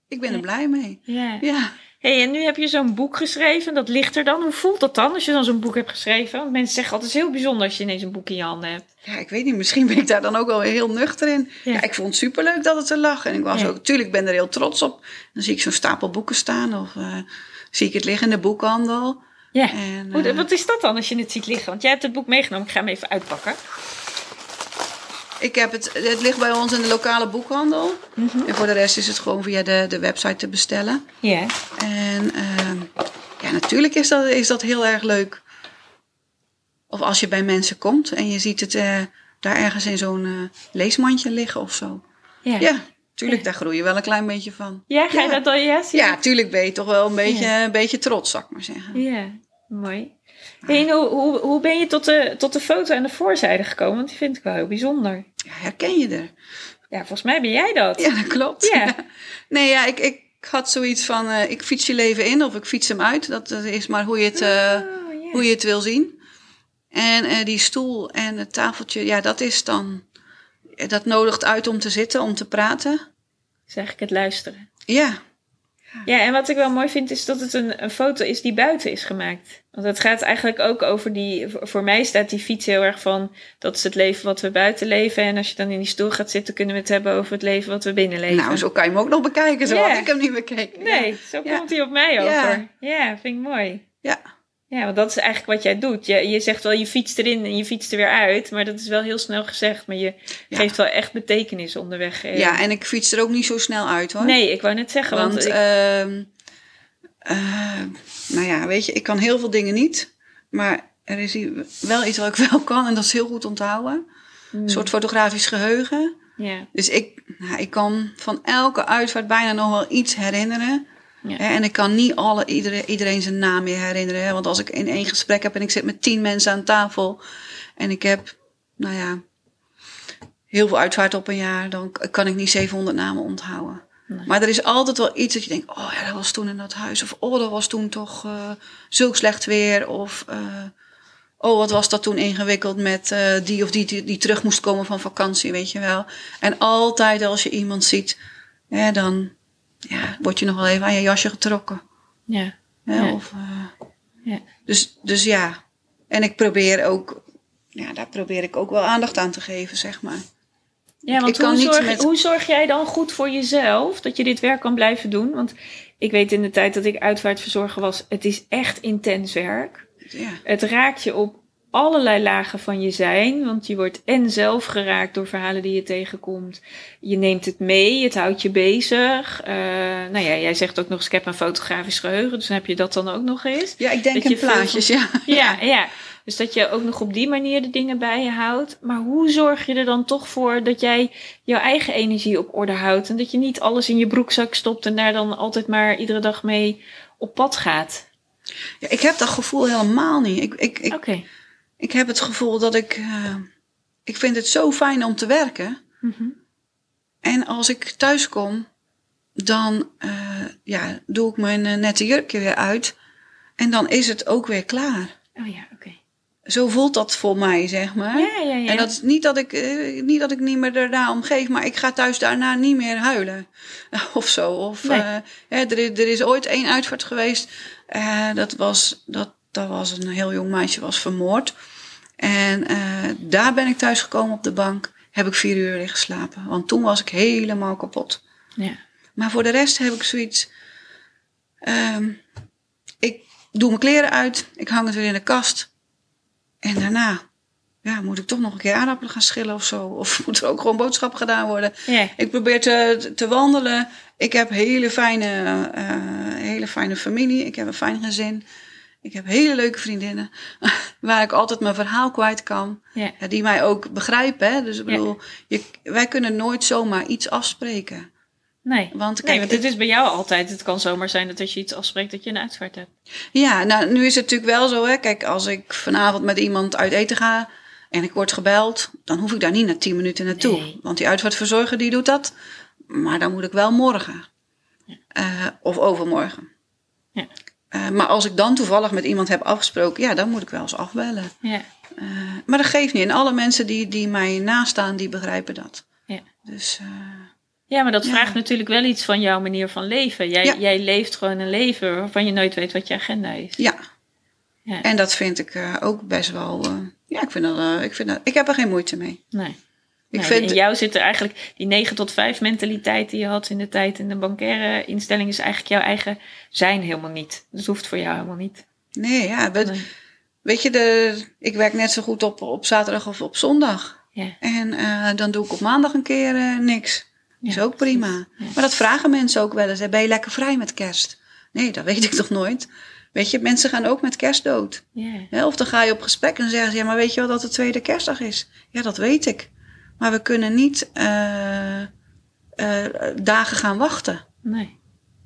ik ben er blij mee. Ja. Ja, hey, en nu heb je zo'n boek geschreven. Dat ligt er dan. Hoe voelt dat dan als je dan zo'n boek hebt geschreven? Want mensen zeggen altijd het is heel bijzonder als je ineens een boek in je handen hebt. Ja, ik weet niet. Misschien ben ik daar dan ook wel heel nuchter in. Ja. Ja, ik vond het superleuk dat het er lag. En ik was Ja. ook, natuurlijk ben er heel trots op. Dan zie ik zo'n stapel boeken staan. Of eh, zie ik het liggen in de boekhandel. Ja. En, Hoe, eh, wat is dat dan als je het ziet liggen? Want jij hebt het boek meegenomen. Ik ga hem even uitpakken. Ik heb het, het ligt bij ons in de lokale boekhandel. Mhm. En voor de rest is het gewoon via de, de website te bestellen. Ja. En ehm, ja, natuurlijk is dat, is dat heel erg leuk. Of als je bij mensen komt en je ziet het eh, daar ergens in zo'n eh, leesmandje liggen of zo. Ja. Ja, tuurlijk, daar groei je wel een klein beetje van. Ja, ga je Ja. dat dan ja zien? Ja, tuurlijk ben je toch wel een beetje, een beetje trots, zou ik maar zeggen. Ja, mooi. Hey, en hoe, hoe, hoe ben je tot de, tot de foto en de voorzijde gekomen? Want die vind ik wel heel bijzonder. Ja, herken je er? Ja, volgens mij ben jij dat. Ja, dat klopt. Ja. Nee, ja, ik, ik had zoiets van, eh, ik fiets je leven in of ik fiets hem uit. Dat, dat is maar hoe je het... eh, Oh, hoe je het wil zien. En eh, die stoel en het tafeltje, ja, dat is dan. Dat nodigt uit om te zitten, om te praten. Zeg ik het luisteren. Ja, Ja, en wat ik wel mooi vind is dat het een, een foto is die buiten is gemaakt. Want het gaat eigenlijk ook over die. voor- mij staat die fiets heel erg van. Dat is het leven wat we buiten leven. En als je dan in die stoel gaat zitten, kunnen we het hebben over het leven wat we binnen leven. nou, zo kan je hem ook nog bekijken. Zo had ik hem niet bekeken. Nee, zo komt hij op mij Ja. over. Ja, vind ik mooi. Ja, Ja, want dat is eigenlijk wat jij doet. Je, je zegt wel, je fietst erin en je fietst er weer uit. Maar dat is wel heel snel gezegd. Maar je Ja. geeft wel echt betekenis onderweg. eh. ja, en ik fiets er ook niet zo snel uit hoor. Nee, ik wou net zeggen. Want, Want, ik- ehm, eh, nou ja, weet je, ik kan heel veel dingen niet. Maar er is wel iets wat ik (laughs) wel kan en dat is heel goed onthouden. Hmm, Een soort fotografisch geheugen. ja, Dus ik, nou, ik kan van elke uitvaart bijna nog wel iets herinneren. Ja. En ik kan niet alle, iedereen, iedereen zijn naam meer herinneren. Hè? Want als ik in één gesprek heb en ik zit met tien mensen aan tafel. En ik heb, nou ja, heel veel uitvaart op een jaar. Dan kan ik niet 700 namen onthouden. Nee. Maar er is altijd wel iets dat je denkt. Oh ja, dat was toen in dat huis. Of oh, dat was toen toch eh zulk slecht weer. Of eh, oh, wat was dat toen ingewikkeld met eh, die of die, die die terug moest komen van vakantie, weet je wel. En altijd als je iemand ziet, hè, dan ja, word je nog wel even aan je jasje getrokken. ja. Of, eh, ja. dus, dus ja, en ik probeer ook, ja, daar probeer ik ook wel aandacht aan te geven, zeg maar. Ja, want hoe, zorg, met- hoe zorg jij dan goed voor jezelf dat je dit werk kan blijven doen? Want ik weet in de tijd dat ik uitvaartverzorger was, het is echt intens werk. Ja, Het raakt je op allerlei lagen van je zijn. Want je wordt en zelf geraakt door verhalen die je tegenkomt. Je neemt het mee, het houdt je bezig. Eh, nou ja, jij zegt ook nog eens, ik heb een fotografisch geheugen. Dus dan heb je dat dan ook nog eens. ja ik denk Dat in je veel plaatjes, ja. (laughs) Ja, ja. Dus dat je ook nog op die manier de dingen bij je houdt. Maar hoe zorg je er dan toch voor dat jij jouw eigen energie op orde houdt? En dat je niet alles in je broekzak stopt en daar dan altijd maar iedere dag mee op pad gaat? ja. Ik heb dat gevoel helemaal niet. Ik, ik, ik, Oké. Ik heb het gevoel dat ik, eh, ik vind het zo fijn om te werken. Mhm. En als ik thuis kom, dan eh, ja, doe ik mijn eh, nette jurkje weer uit. En dan is het ook weer klaar. Oh ja, oké. Zo voelt dat voor mij, zeg maar. Ja, ja, ja. En dat is niet dat, ik, niet dat ik niet meer daarna om geef, maar ik ga thuis daarna niet meer huilen. (laughs) Of zo. Of, Nee. hè, er, is, er is ooit één uitvaart geweest. dat, was, dat, dat was een heel jong meisje, was vermoord. En eh, daar ben ik thuis gekomen op de bank. Heb ik vier uur liggen slapen. Want toen was ik helemaal kapot. Ja. Maar voor de rest heb ik zoiets. ehm, ik doe mijn kleren uit. Ik hang het weer in de kast. En daarna ja, moet ik toch nog een keer aardappelen gaan schillen of zo. Of (laughs) moet er ook gewoon boodschappen gedaan worden. Ja. Ik probeer te, te wandelen. Ik heb hele fijne, eh, hele fijne familie. Ik heb een fijn gezin. Ik heb hele leuke vriendinnen. (laughs) Waar ik altijd mijn verhaal kwijt kan. Ja. Ja, die mij ook begrijpen. Hè? Dus ik bedoel, je, wij kunnen nooit zomaar iets afspreken. Nee. Want nee, kijk, want het is bij jou altijd. Het kan zomaar zijn dat als je iets afspreekt dat je een uitvaart hebt. Ja, nou, nu is het natuurlijk wel zo, hè. Kijk, als ik vanavond met iemand uit eten ga en ik word gebeld, dan hoef ik daar niet na tien minuten naartoe. Nee. Want die uitvaartverzorger die doet dat. Maar dan moet ik wel morgen. Eh, of overmorgen. Ja. Eh, maar als ik dan toevallig met iemand heb afgesproken, ja, dan moet ik wel eens afbellen. Ja. Eh, maar dat geeft niet. En alle mensen die, die mij nastaan, die begrijpen dat. Ja. Dus, eh, Ja, maar dat Ja. vraagt natuurlijk wel iets van jouw manier van leven. Jij, Ja. jij leeft gewoon een leven waarvan je nooit weet wat je agenda is. Ja. Ja. En dat vind ik ook best wel. ja, ik vind dat, ik vind dat. Ik heb er geen moeite mee. Nee. Ik Nee, vind. In jou zit er eigenlijk die 9 tot 5 mentaliteit die je had in de tijd in de bankaire instelling, is eigenlijk jouw eigen zijn helemaal niet. Dat hoeft voor jou helemaal niet. Nee, ja. Weet, Nee. weet je, de, ik werk net zo goed op, op zaterdag of op zondag. Ja. En eh, dan doe ik op maandag een keer eh, niks. Ja, is ook prima. Ja. Maar dat vragen mensen ook wel eens. hè. Ben je lekker vrij met kerst? Nee, dat weet ik toch nooit. Weet je, mensen gaan ook met kerst dood. Of dan ga je op gesprek en dan zeggen ze... ja, maar weet je wel dat het tweede kerstdag is? Ja, dat weet ik. Maar we kunnen niet eh, eh, dagen gaan wachten. Nee.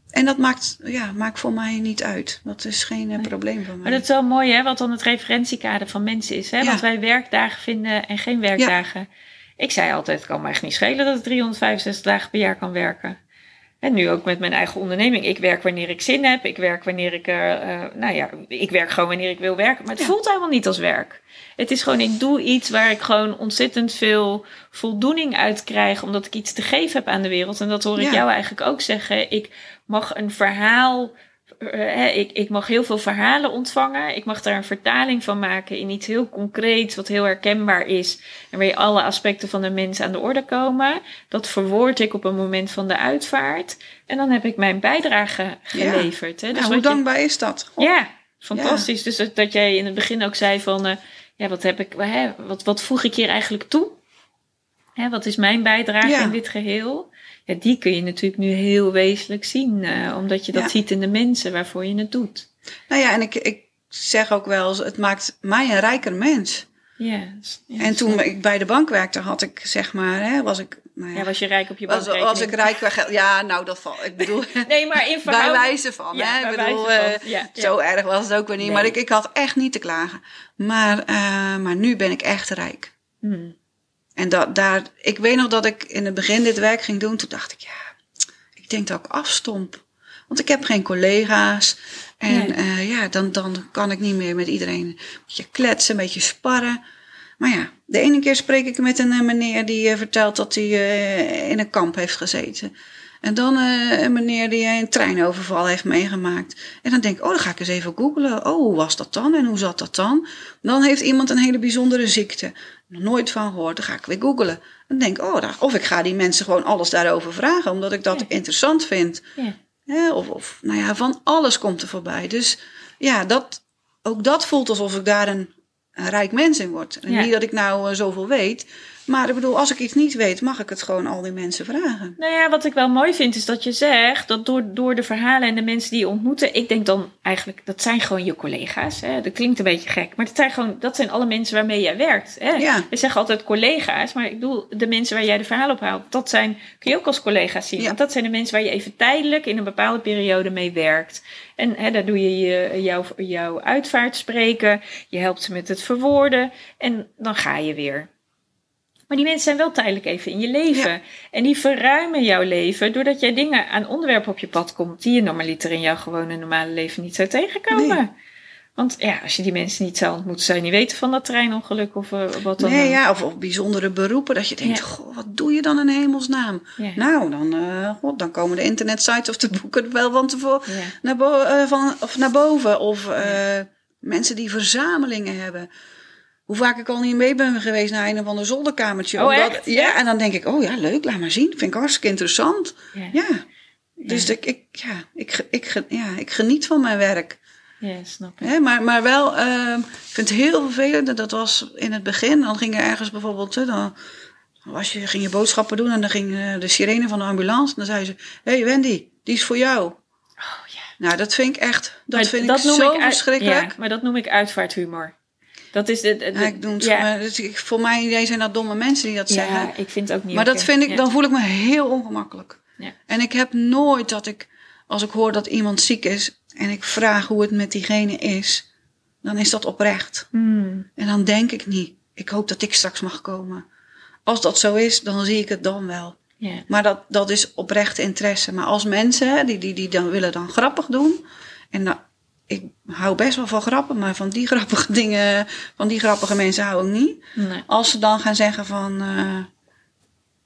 En dat maakt, ja, maakt voor mij niet uit. Dat is geen eh, Nee. probleem voor mij. Maar dat is wel mooi, hè, wat dan het referentiekader van mensen is. Hè? Ja. Wij werkdagen vinden en geen werkdagen. Ik zei altijd, het kan me echt niet schelen dat ik 365 dagen per jaar kan werken. En nu ook met mijn eigen onderneming. Ik werk wanneer ik zin heb. Ik werk wanneer ik, eh, eh, nou ja, ik werk gewoon wanneer ik wil werken. Maar het Ja. voelt helemaal niet als werk. Het is gewoon, ik doe iets waar ik gewoon ontzettend veel voldoening uit krijg. Omdat ik iets te geven heb aan de wereld. En dat hoor ik Ja. jou eigenlijk ook zeggen. Ik mag een verhaal eh, ik, ik mag heel veel verhalen ontvangen. Ik mag daar een vertaling van maken in iets heel concreets, wat heel herkenbaar is. En waar je alle aspecten van de mens aan de orde komen. Dat verwoord ik op een moment van de uitvaart. En dan heb ik mijn bijdrage geleverd. Hè? Dus hoe wat je- dankbaar is dat? Goh. ja, fantastisch. Dus dat, dat jij in het begin ook zei van, eh, ja, wat heb ik, hè, wat, wat voeg ik hier eigenlijk toe? Hè, wat is mijn bijdrage Ja. in dit geheel? Ja, die kun je natuurlijk nu heel wezenlijk zien, eh, omdat je dat Ja. ziet in de mensen waarvoor je het doet. Nou ja, en ik, ik zeg ook wel eens, het maakt mij een rijker mens. Ja, s- ja, en toen ik bij de bank werkte, had ik zeg maar, hè, was ik... Nou ja, ja, was je rijk op je was, bankrekening? was ik rijk bij geld? Ja, nou dat valt. Ik bedoel, (laughs) Nee, maar in bij verhouding... wijze van. Ja, hè? bij Ik bedoel, wijze van, eh, ja, zo erg was het ook weer niet. Nee. Maar ik, ik had echt niet te klagen. Maar, eh, maar nu ben ik echt rijk. Hmm. En dat, daar, ik weet nog dat ik in het begin dit werk ging doen. Toen dacht ik, ja, ik denk dat ik afstomp. Want ik heb geen collega's. En Nee. eh, ja, dan, dan kan ik niet meer met iedereen een beetje kletsen, een beetje sparren. Maar ja, de ene keer spreek ik met een eh, meneer die eh, vertelt dat hij in een kamp heeft gezeten. En dan eh, een meneer die een treinoverval heeft meegemaakt. En dan denk ik, oh, dan ga ik eens even googlen. Oh, hoe was dat dan en hoe zat dat dan? Dan heeft iemand een hele bijzondere ziekte. Nog nooit van gehoord. Dan ga ik weer googlen. Dan denk ik, oh, daar- of ik ga die mensen gewoon alles daarover vragen, omdat ik dat Ja. interessant vind. Ja. Of, of, nou ja, van alles komt er voorbij. Dus ja, dat, ook dat voelt alsof ik daar een, een rijk mens in word. En niet dat ik nou eh, zoveel weet. Maar ik bedoel, als ik iets niet weet, mag ik het gewoon al die mensen vragen. Nou ja, wat ik wel mooi vind is dat je zegt dat door, door de verhalen en de mensen die je ontmoeten, ik denk dan eigenlijk, dat zijn gewoon je collega's. Hè? Dat klinkt een beetje gek, maar dat zijn gewoon, dat zijn alle mensen waarmee jij werkt. Hè? Ja. We zeggen altijd collega's, maar ik bedoel, de mensen waar jij de verhalen op haalt, dat zijn, kun je ook als collega's zien. Ja. Want dat zijn de mensen waar je even tijdelijk in een bepaalde periode mee werkt. En hè, daar doe je, je jouw, jouw uitvaart spreken, je helpt ze met het verwoorden en dan ga je weer. Maar die mensen zijn wel tijdelijk even in je leven. Ja. En die verruimen jouw leven doordat jij dingen aan onderwerpen op je pad komt die je normaliter in jouw gewone normale leven niet zou tegenkomen. Nee. Want ja, als je die mensen niet zou ontmoeten, zou je niet weten van dat treinongeluk of eh, wat dan Nee, ja, of, of bijzondere beroepen. Dat je denkt, Ja. goh, wat doe je dan in hemelsnaam? Ja. Nou, dan, eh, god, dan komen de internetsites of de boeken wel van tevoren naar, bo- eh, van, of naar boven. Of mensen die verzamelingen hebben. Hoe vaak ik al niet mee ben geweest naar een of ander zolderkamertje. Oh, Omdat- echt? Ja, en dan denk ik, oh ja, leuk, laat maar zien. Vind ik hartstikke interessant. Ja. Ja, dus ik, ik, ja, ik, ik, ja, ik geniet van mijn werk. ja, snap ik. Maar, maar wel, ehm, ik vind het heel vervelend. Dat was in het begin. Dan ging er ergens bijvoorbeeld, hè, dan was je, ging je boodschappen doen en dan ging eh, de sirene van de ambulance. En dan zei ze, hé hey Wendy, die is voor jou. Oh, ja. Nou, dat vind ik echt, dat Maar vind dat ik zo uit- verschrikkelijk. Ja, maar dat noem ik uitvaarthumor. Dat is de- Ja, ik doe het, ja, maar dus ik, voor mij idee zijn dat domme mensen die dat zeggen. ja, ik vind het ook niet Maar dat vind ik, dan voel ik me heel ongemakkelijk. Ja. En ik heb nooit dat ik, als ik hoor dat iemand ziek is en ik vraag hoe het met diegene is, dan is dat oprecht. Hmm, En dan denk ik niet, ik hoop dat ik straks mag komen. Als dat zo is, dan zie ik het dan wel. ja. Maar dat, dat is oprechte interesse. Maar als mensen, die, die, die dan willen dan grappig doen. En dan, ik hou best wel van grappen, maar van die (laughs) grappige dingen, van die grappige mensen hou ik niet. Nee. Als ze dan gaan zeggen van, eh,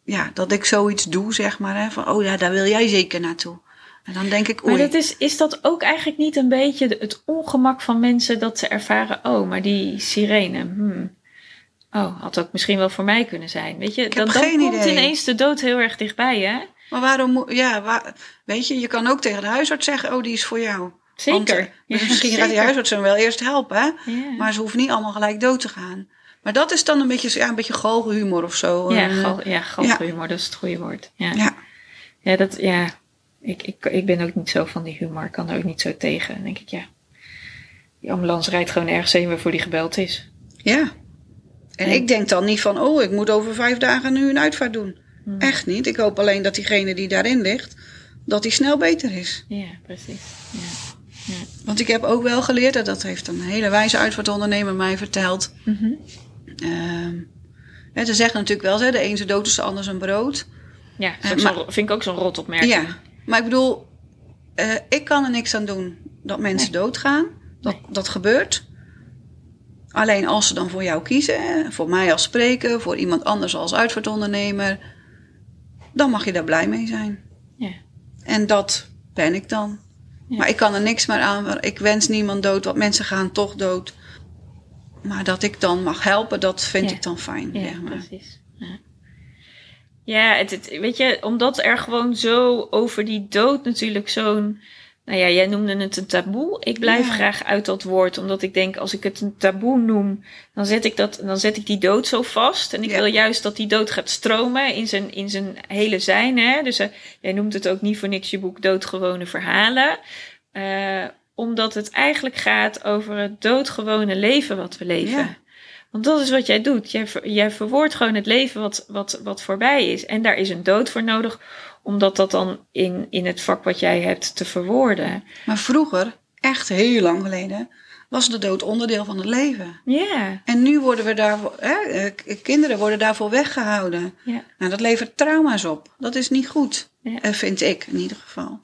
ja, dat ik zoiets doe, zeg maar. Hè, van, oh ja, daar wil jij zeker naartoe. En dan denk ik, Maar oei. dat is, is dat ook eigenlijk niet een beetje het ongemak van mensen dat ze ervaren, oh, maar die sirene, hmm. Oh, had ook misschien wel voor mij kunnen zijn. Weet je, heb dan, dan komt idee. ineens de dood heel erg dichtbij, hè? Maar waarom ja, waar, weet je, je kan ook tegen de huisarts zeggen, oh, die is voor jou. Want, Zeker. eh, dus misschien gaat die huisarts hem wel eerst helpen, hè? Ja. Maar ze hoeven niet allemaal gelijk dood te gaan. Maar dat is dan een beetje, ja, een beetje goochelhumor of zo. Ja, Eh, gal, ja, galgenhumor, dat is het goede woord. Ja, ja. ja. dat, ja. Ik, ik, ik ben ook niet zo van die humor. Ik kan er ook niet zo tegen. Dan denk ik, ja. Die ambulance rijdt gewoon ergens heen waarvoor die gebeld is. Ja. En En- ik denk dan niet van, oh, ik moet over vijf dagen nu een uitvaart doen. Hmm. Echt niet. Ik hoop alleen dat diegene die daarin ligt, dat die snel beter is. Ja, precies. Ja. Want ik heb ook wel geleerd, en dat heeft een hele wijze uitvaartondernemer mij verteld. Mhm. Ehm, hè, ze zeggen natuurlijk wel, hè, de een zijn dood is de ander zijn brood. Ja, maar- zo'n- vind ik ook zo'n rotopmerking. Ja, maar ik bedoel, eh, ik kan er niks aan doen dat mensen doodgaan. Dat, Nee. dat gebeurt. Alleen als ze dan voor jou kiezen, hè, voor mij als spreker, voor iemand anders als uitvaartondernemer, dan mag je daar blij mee zijn. Ja. En dat ben ik dan. Ja. Maar ik kan er niks meer aan. Ik wens niemand dood, want mensen gaan toch dood. Maar dat ik dan mag helpen, dat vind Ja. ik dan fijn. Ja, zeg maar. precies. Ja, ja het, het- weet je, omdat er gewoon zo over die dood natuurlijk zo'n... Nou ja, jij noemde het een taboe. Ik blijf Ja. graag uit dat woord, omdat ik denk, als ik het een taboe noem, dan zet ik, dat, dan zet ik die dood zo vast. En ik Ja. wil juist dat die dood gaat stromen in zijn, in zijn hele zijn. Hè? Dus eh, jij noemt het ook niet voor niks je boek Doodgewone Verhalen. Eh, omdat het eigenlijk gaat over het doodgewone leven wat we leven. Ja. Want dat is wat jij doet. Jij, jij verwoordt gewoon het leven wat, wat, wat voorbij is. En daar is een dood voor nodig, omdat dat dan in, in het vak wat jij hebt te verwoorden. Maar vroeger, echt heel lang geleden, was de dood onderdeel van het leven. Ja, En nu worden we daarvoor, hè, eh, kinderen worden daarvoor weggehouden. ja. Nou, dat levert trauma's op. Dat is niet goed, eh, vind ik in ieder geval.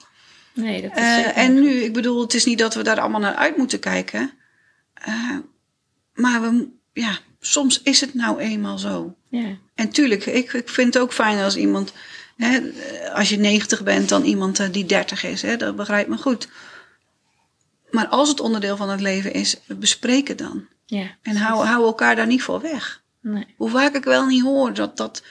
Nee, dat is zeker en nu, ik bedoel, het is niet dat we daar allemaal naar uit moeten kijken. Maar we, ja, soms is het nou eenmaal zo. Ja, En tuurlijk, ik, ik vind het ook fijn als iemand, hè, als je 90 bent, dan iemand eh, die 30 is. Hè, dat begrijpt me goed. Maar als het onderdeel van het leven is, bespreek het dan. ja. En hou, hou elkaar daar niet voor weg. Nee. Hoe vaak ik wel niet hoor dat, dat,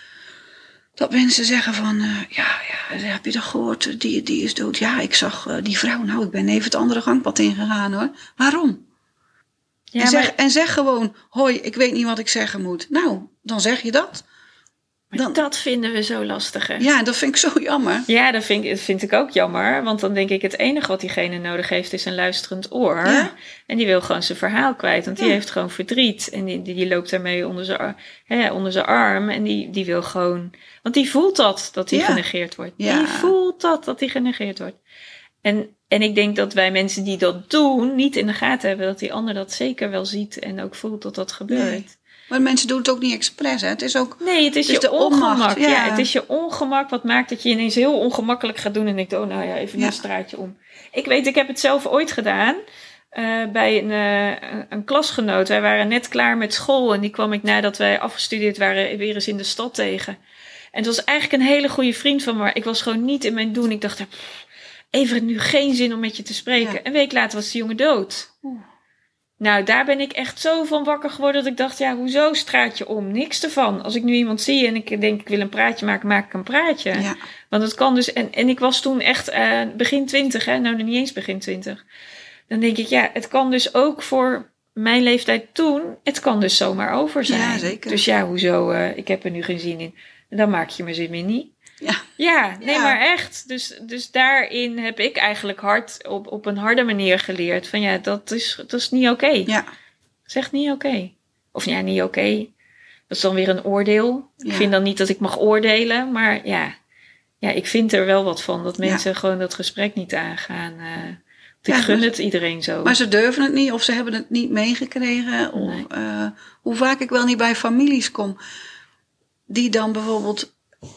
dat mensen zeggen van... eh, ja, ja, heb je dat gehoord? Die, die is dood. Ja, ik zag eh, die vrouw. Nou, ik ben even het andere gangpad ingegaan hoor. Waarom? Ja, en, zeg, maar, en zeg gewoon... Hoi, ik weet niet wat ik zeggen moet. Nou, dan zeg je dat. dan- dat vinden we zo lastig. hè? Ja, dat vind ik zo jammer. Ja, dat vind, dat vind ik ook jammer. Want dan denk ik, het enige wat diegene nodig heeft is een luisterend oor. Ja. En die wil gewoon zijn verhaal kwijt. Want die Ja. heeft gewoon verdriet. En die, die, die loopt daarmee onder zijn, hè, onder zijn arm. En die, die wil gewoon... Want die voelt dat, dat hij Ja. genegeerd wordt. Die voelt dat, dat hij genegeerd wordt. En, en ik denk dat wij mensen die dat doen, niet in de gaten hebben... dat die ander dat zeker wel ziet en ook voelt dat dat gebeurt. Nee. Maar mensen doen het ook niet expres. Hè. Het is ook... Nee, het is je ongemak. onmacht, ja. ja. het is je ongemak wat maakt dat je ineens heel ongemakkelijk gaat doen. En denkt, oh nou ja, even Ja. een straatje om. Ik weet, ik heb het zelf ooit gedaan. eh, bij een, eh, een- een klasgenoot. Wij waren net klaar met school. En die kwam ik nadat wij afgestudeerd waren weer eens in de stad tegen. En het was eigenlijk een hele goede vriend van me. Maar ik was gewoon niet in mijn doen. Ik dacht, pff, even nu geen zin om met je te spreken. Ja. Een week later was die jongen dood. Oeh. Nou, daar ben ik echt zo van wakker geworden dat ik dacht, ja, hoezo straatje om? Niks ervan. Als ik nu iemand zie en ik denk, ik wil een praatje maken, maak ik een praatje. Ja. Want het kan dus, en, en ik was toen echt eh, begin twintig, hè, nou nog niet eens begin twintig. Dan denk ik, ja, het kan dus ook voor mijn leeftijd toen, het kan dus zomaar over zijn. Ja, zeker. Dus ja, hoezo, eh, ik heb er nu geen zin in. En dan maak je mijn zin weer niet. Ja. Ja, nee, Ja. maar echt. Dus, dus daarin heb ik eigenlijk hard op, op een harde manier geleerd. Van ja, dat is, dat is niet oké. Ja. Zeg niet oké. Of ja, niet oké. Dat is dan weer een oordeel. Ik vind dan niet dat ik mag oordelen. Maar ja, ja ik vind er wel wat van. Dat mensen gewoon dat gesprek niet aangaan. Want ik gun maar- het iedereen zo. Maar ze durven het niet of ze hebben het niet meegekregen. Of, Nee. eh, hoe vaak ik wel niet bij families kom. Die dan bijvoorbeeld.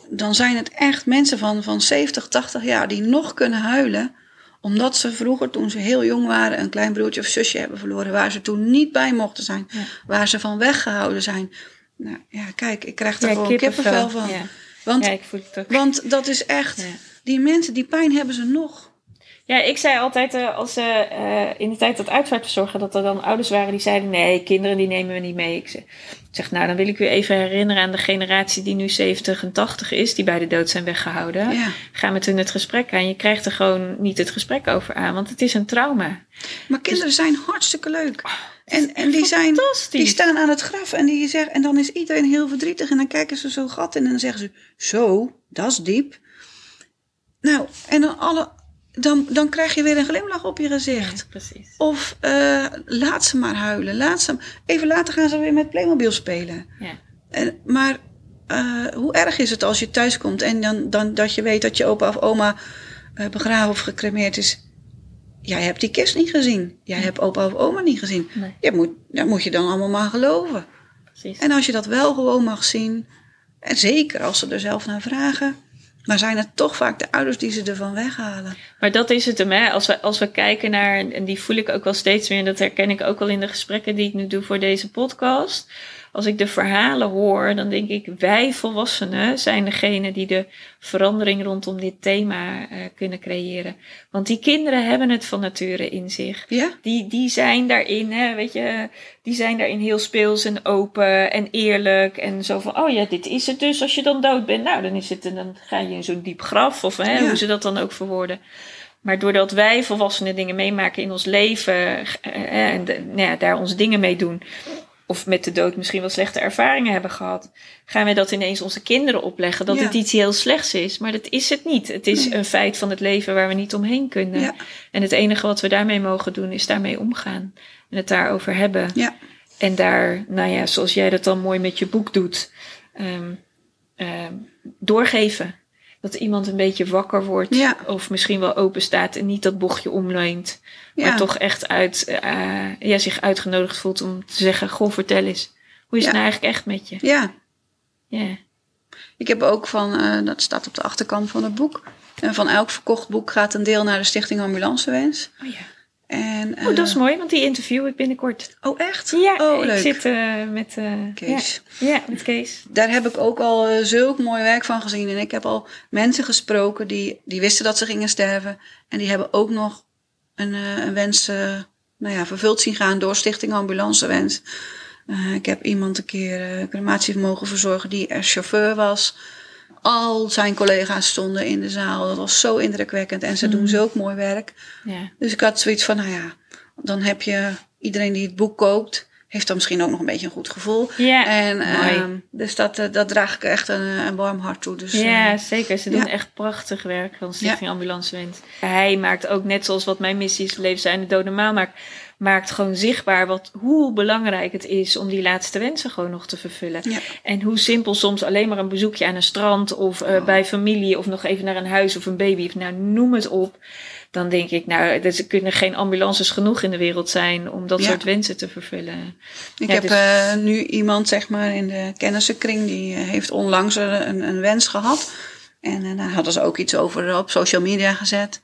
Dan zijn het echt mensen van, van 70, 80 jaar die nog kunnen huilen. Omdat ze vroeger, toen ze heel jong waren, een klein broertje of zusje hebben verloren. Waar ze toen niet bij mochten zijn. Ja. Waar ze van weggehouden zijn. Nou ja, kijk, ik krijg er Ja, gewoon kippenvel van. Ja. Want, ja, ik voel het ook. want dat is echt, die mensen, die pijn hebben ze nog. Ja, ik zei altijd eh, als ze eh, in de tijd dat uitvaartverzorgen, dat er dan ouders waren die zeiden: nee, kinderen die nemen we niet mee. Ik zeg, ik zeg, nou, dan wil ik u even herinneren aan de generatie die nu 70 en 80 is, die bij de dood zijn weggehouden. Ja. Ga met hun het gesprek aan. Je krijgt er gewoon niet het gesprek over aan, want het is een trauma. Maar kinderen zijn hartstikke leuk. En, en die, zijn, die staan aan het graf en, die zeggen, en dan is iedereen heel verdrietig. En dan kijken ze zo gat in en dan zeggen ze: Zo, dat is diep. Nou, en dan, alle, dan, dan krijg je weer een glimlach op je gezicht. Ja, precies. Of eh, laat ze maar huilen. Laat ze, even later gaan ze weer met Playmobil spelen. Ja. En, maar eh, hoe erg is het als je thuis komt en dan, dan dat je weet dat je opa of oma eh, begraven of gecremeerd is? Jij hebt die kist niet gezien. Jij hebt opa of oma niet gezien. Nee. Je moet, dat moet je dan allemaal maar geloven. Precies. En als je dat wel gewoon mag zien, en zeker als ze er zelf naar vragen, maar zijn het toch vaak de ouders die ze ervan weghalen. Maar dat is het hem, hè. Als we, als we kijken naar, en die voel ik ook wel steeds meer, en dat herken ik ook wel in de gesprekken die ik nu doe voor deze podcast. Als ik de verhalen hoor, dan denk ik, wij volwassenen zijn degene die de verandering rondom dit thema eh, kunnen creëren. Want die kinderen hebben het van nature in zich. Ja? Die, die zijn daarin, hè, weet je, die zijn daarin heel speels en open en eerlijk. En zo van, oh ja, dit is het dus als je dan dood bent. Nou, dan is het, en dan ga je in zo'n diep graf, of hè, Ja. hoe ze dat dan ook verwoorden. Maar doordat wij volwassenen dingen meemaken in ons leven eh, eh, en de- nou ja, daar onze dingen mee doen, of met de dood misschien wel slechte ervaringen hebben gehad, gaan wij dat ineens onze kinderen opleggen. Dat Ja. het iets heel slechts is. Maar dat is het niet. Het is Nee. een feit van het leven waar we niet omheen kunnen. Ja. En het enige wat we daarmee mogen doen, is daarmee omgaan. En het daarover hebben. Ja. En daar, nou ja, zoals jij dat dan mooi met je boek doet, ehm, ehm, doorgeven. Dat iemand een beetje wakker wordt. Ja. Of misschien wel open staat en niet dat bochtje omleent. Ja. Maar toch echt uit, eh, ja, zich uitgenodigd voelt om te zeggen: Goh, vertel eens. Hoe is het nou eigenlijk echt met je? Ja. Ja. Ik heb ook van, eh, dat staat op de achterkant van het boek. En van elk verkocht boek gaat een deel naar de Stichting Ambulancewens. Oh ja. En, Oh, dat is eh, mooi, want die interview ik binnenkort. Oh, echt? Ja, oh, ik leuk. zit eh, met eh, Kees. Ja, ja, met Kees. Daar heb ik ook al zulk mooi werk van gezien. En ik heb al mensen gesproken die, die wisten dat ze gingen sterven. En die hebben ook nog een, een wens nou ja, vervuld zien gaan door Stichting Ambulancewens. Ik heb iemand een keer crematie mogen verzorgen die er chauffeur was. Al zijn collega's stonden in de zaal. Dat was zo indrukwekkend. En ze doen zulk mooi werk. Ja. Dus ik had zoiets van, nou ja, dan heb je iedereen die het boek koopt, heeft dan misschien ook nog een beetje een goed gevoel. Ja, en, mooi. ehm, dus dat, eh, dat draag ik echt een, een warm hart toe. Dus, Ja, eh, zeker. Ze doen ja. echt prachtig werk van Stichting Ambulance Wens. Hij maakt ook, net zoals wat mijn missie is, Leven zijn de normaal maakt, maakt gewoon zichtbaar wat, hoe belangrijk het is om die laatste wensen gewoon nog te vervullen. Ja. En hoe simpel soms alleen maar een bezoekje aan een strand of eh, Oh. bij familie of nog even naar een huis of een baby, of nou noem het op. Dan denk ik, nou, er kunnen geen ambulances genoeg in de wereld zijn om dat Ja. soort wensen te vervullen. Ik Ja, heb dus- eh, nu iemand zeg maar in de kennissenkring die eh, heeft onlangs een, een, wens gehad. En eh, daar hadden ze ook iets over op social media gezet.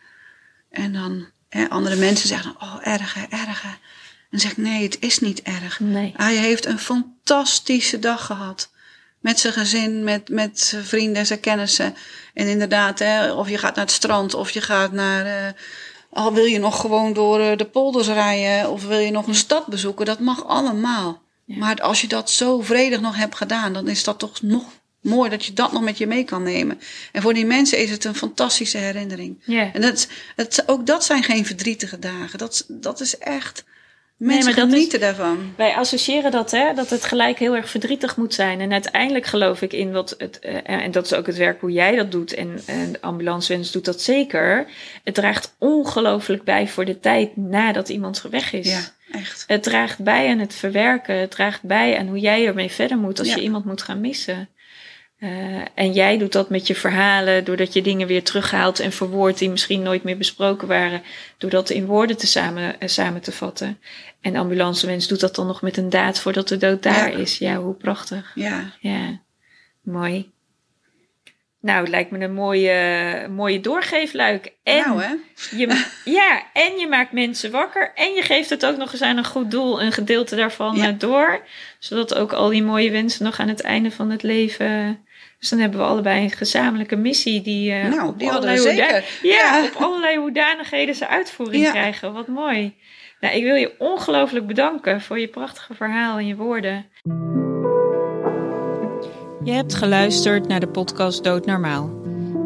En dan hè, andere mensen zeggen, dan, oh erg hè, erg hè. En dan zeg ik, nee, het is niet erg. Nee. Hij heeft een fantastische dag gehad. Met zijn gezin, met, met zijn vrienden, zijn kennissen. En inderdaad, hè, of je gaat naar het strand, of je gaat naar. eh, al wil je nog gewoon door eh, de polders rijden, of wil je nog een stad bezoeken, dat mag allemaal. Ja. Maar als je dat zo vredig nog hebt gedaan, dan is dat toch nog mooi dat je dat nog met je mee kan nemen. En voor die mensen is het een fantastische herinnering. En dat, het, ook dat zijn geen verdrietige dagen. Dat, dat is echt. Mensen maar dat is- genieten daarvan. Wij associëren dat, hè, dat het gelijk heel erg verdrietig moet zijn. En uiteindelijk geloof ik in wat het, eh, en dat is ook het werk hoe jij dat doet. En, en de ambulancewens doet dat zeker. Het draagt ongelooflijk bij voor de tijd nadat iemand weg is. Ja, echt. Het draagt bij aan het verwerken. Het draagt bij aan hoe jij ermee verder moet als Ja. je iemand moet gaan missen. Eh, en jij doet dat met je verhalen, doordat je dingen weer terughaalt en verwoordt die misschien nooit meer besproken waren, door dat in woorden te samen, eh, samen te vatten. En ambulancewens doet dat dan nog met een daad voordat de dood daar Ja. is. Ja, hoe prachtig. Ja. Ja, mooi. Nou, het lijkt me een mooie, mooie doorgeefluik. En nou hè? Je, (laughs) ja, en je maakt mensen wakker. En je geeft het ook nog eens aan een goed doel, een gedeelte daarvan Ja. eh, door. Zodat ook al die mooie wensen nog aan het einde van het leven. Dus dan hebben we allebei een gezamenlijke missie die, eh, Nou, op die allerlei. Ja, Ja. op allerlei hoedanigheden zijn uitvoering Ja. krijgen. Wat mooi. Nou, ik wil je ongelooflijk bedanken voor je prachtige verhaal en je woorden. Je hebt geluisterd naar de podcast Doodnormaal.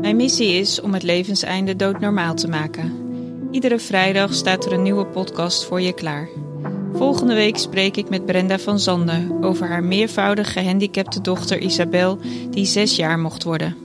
Mijn missie is om het levenseinde doodnormaal te maken. Iedere vrijdag staat er een nieuwe podcast voor je klaar. Volgende week spreek ik met Brenda van Zanden over haar meervoudig gehandicapte dochter Isabel, die zes jaar mocht worden.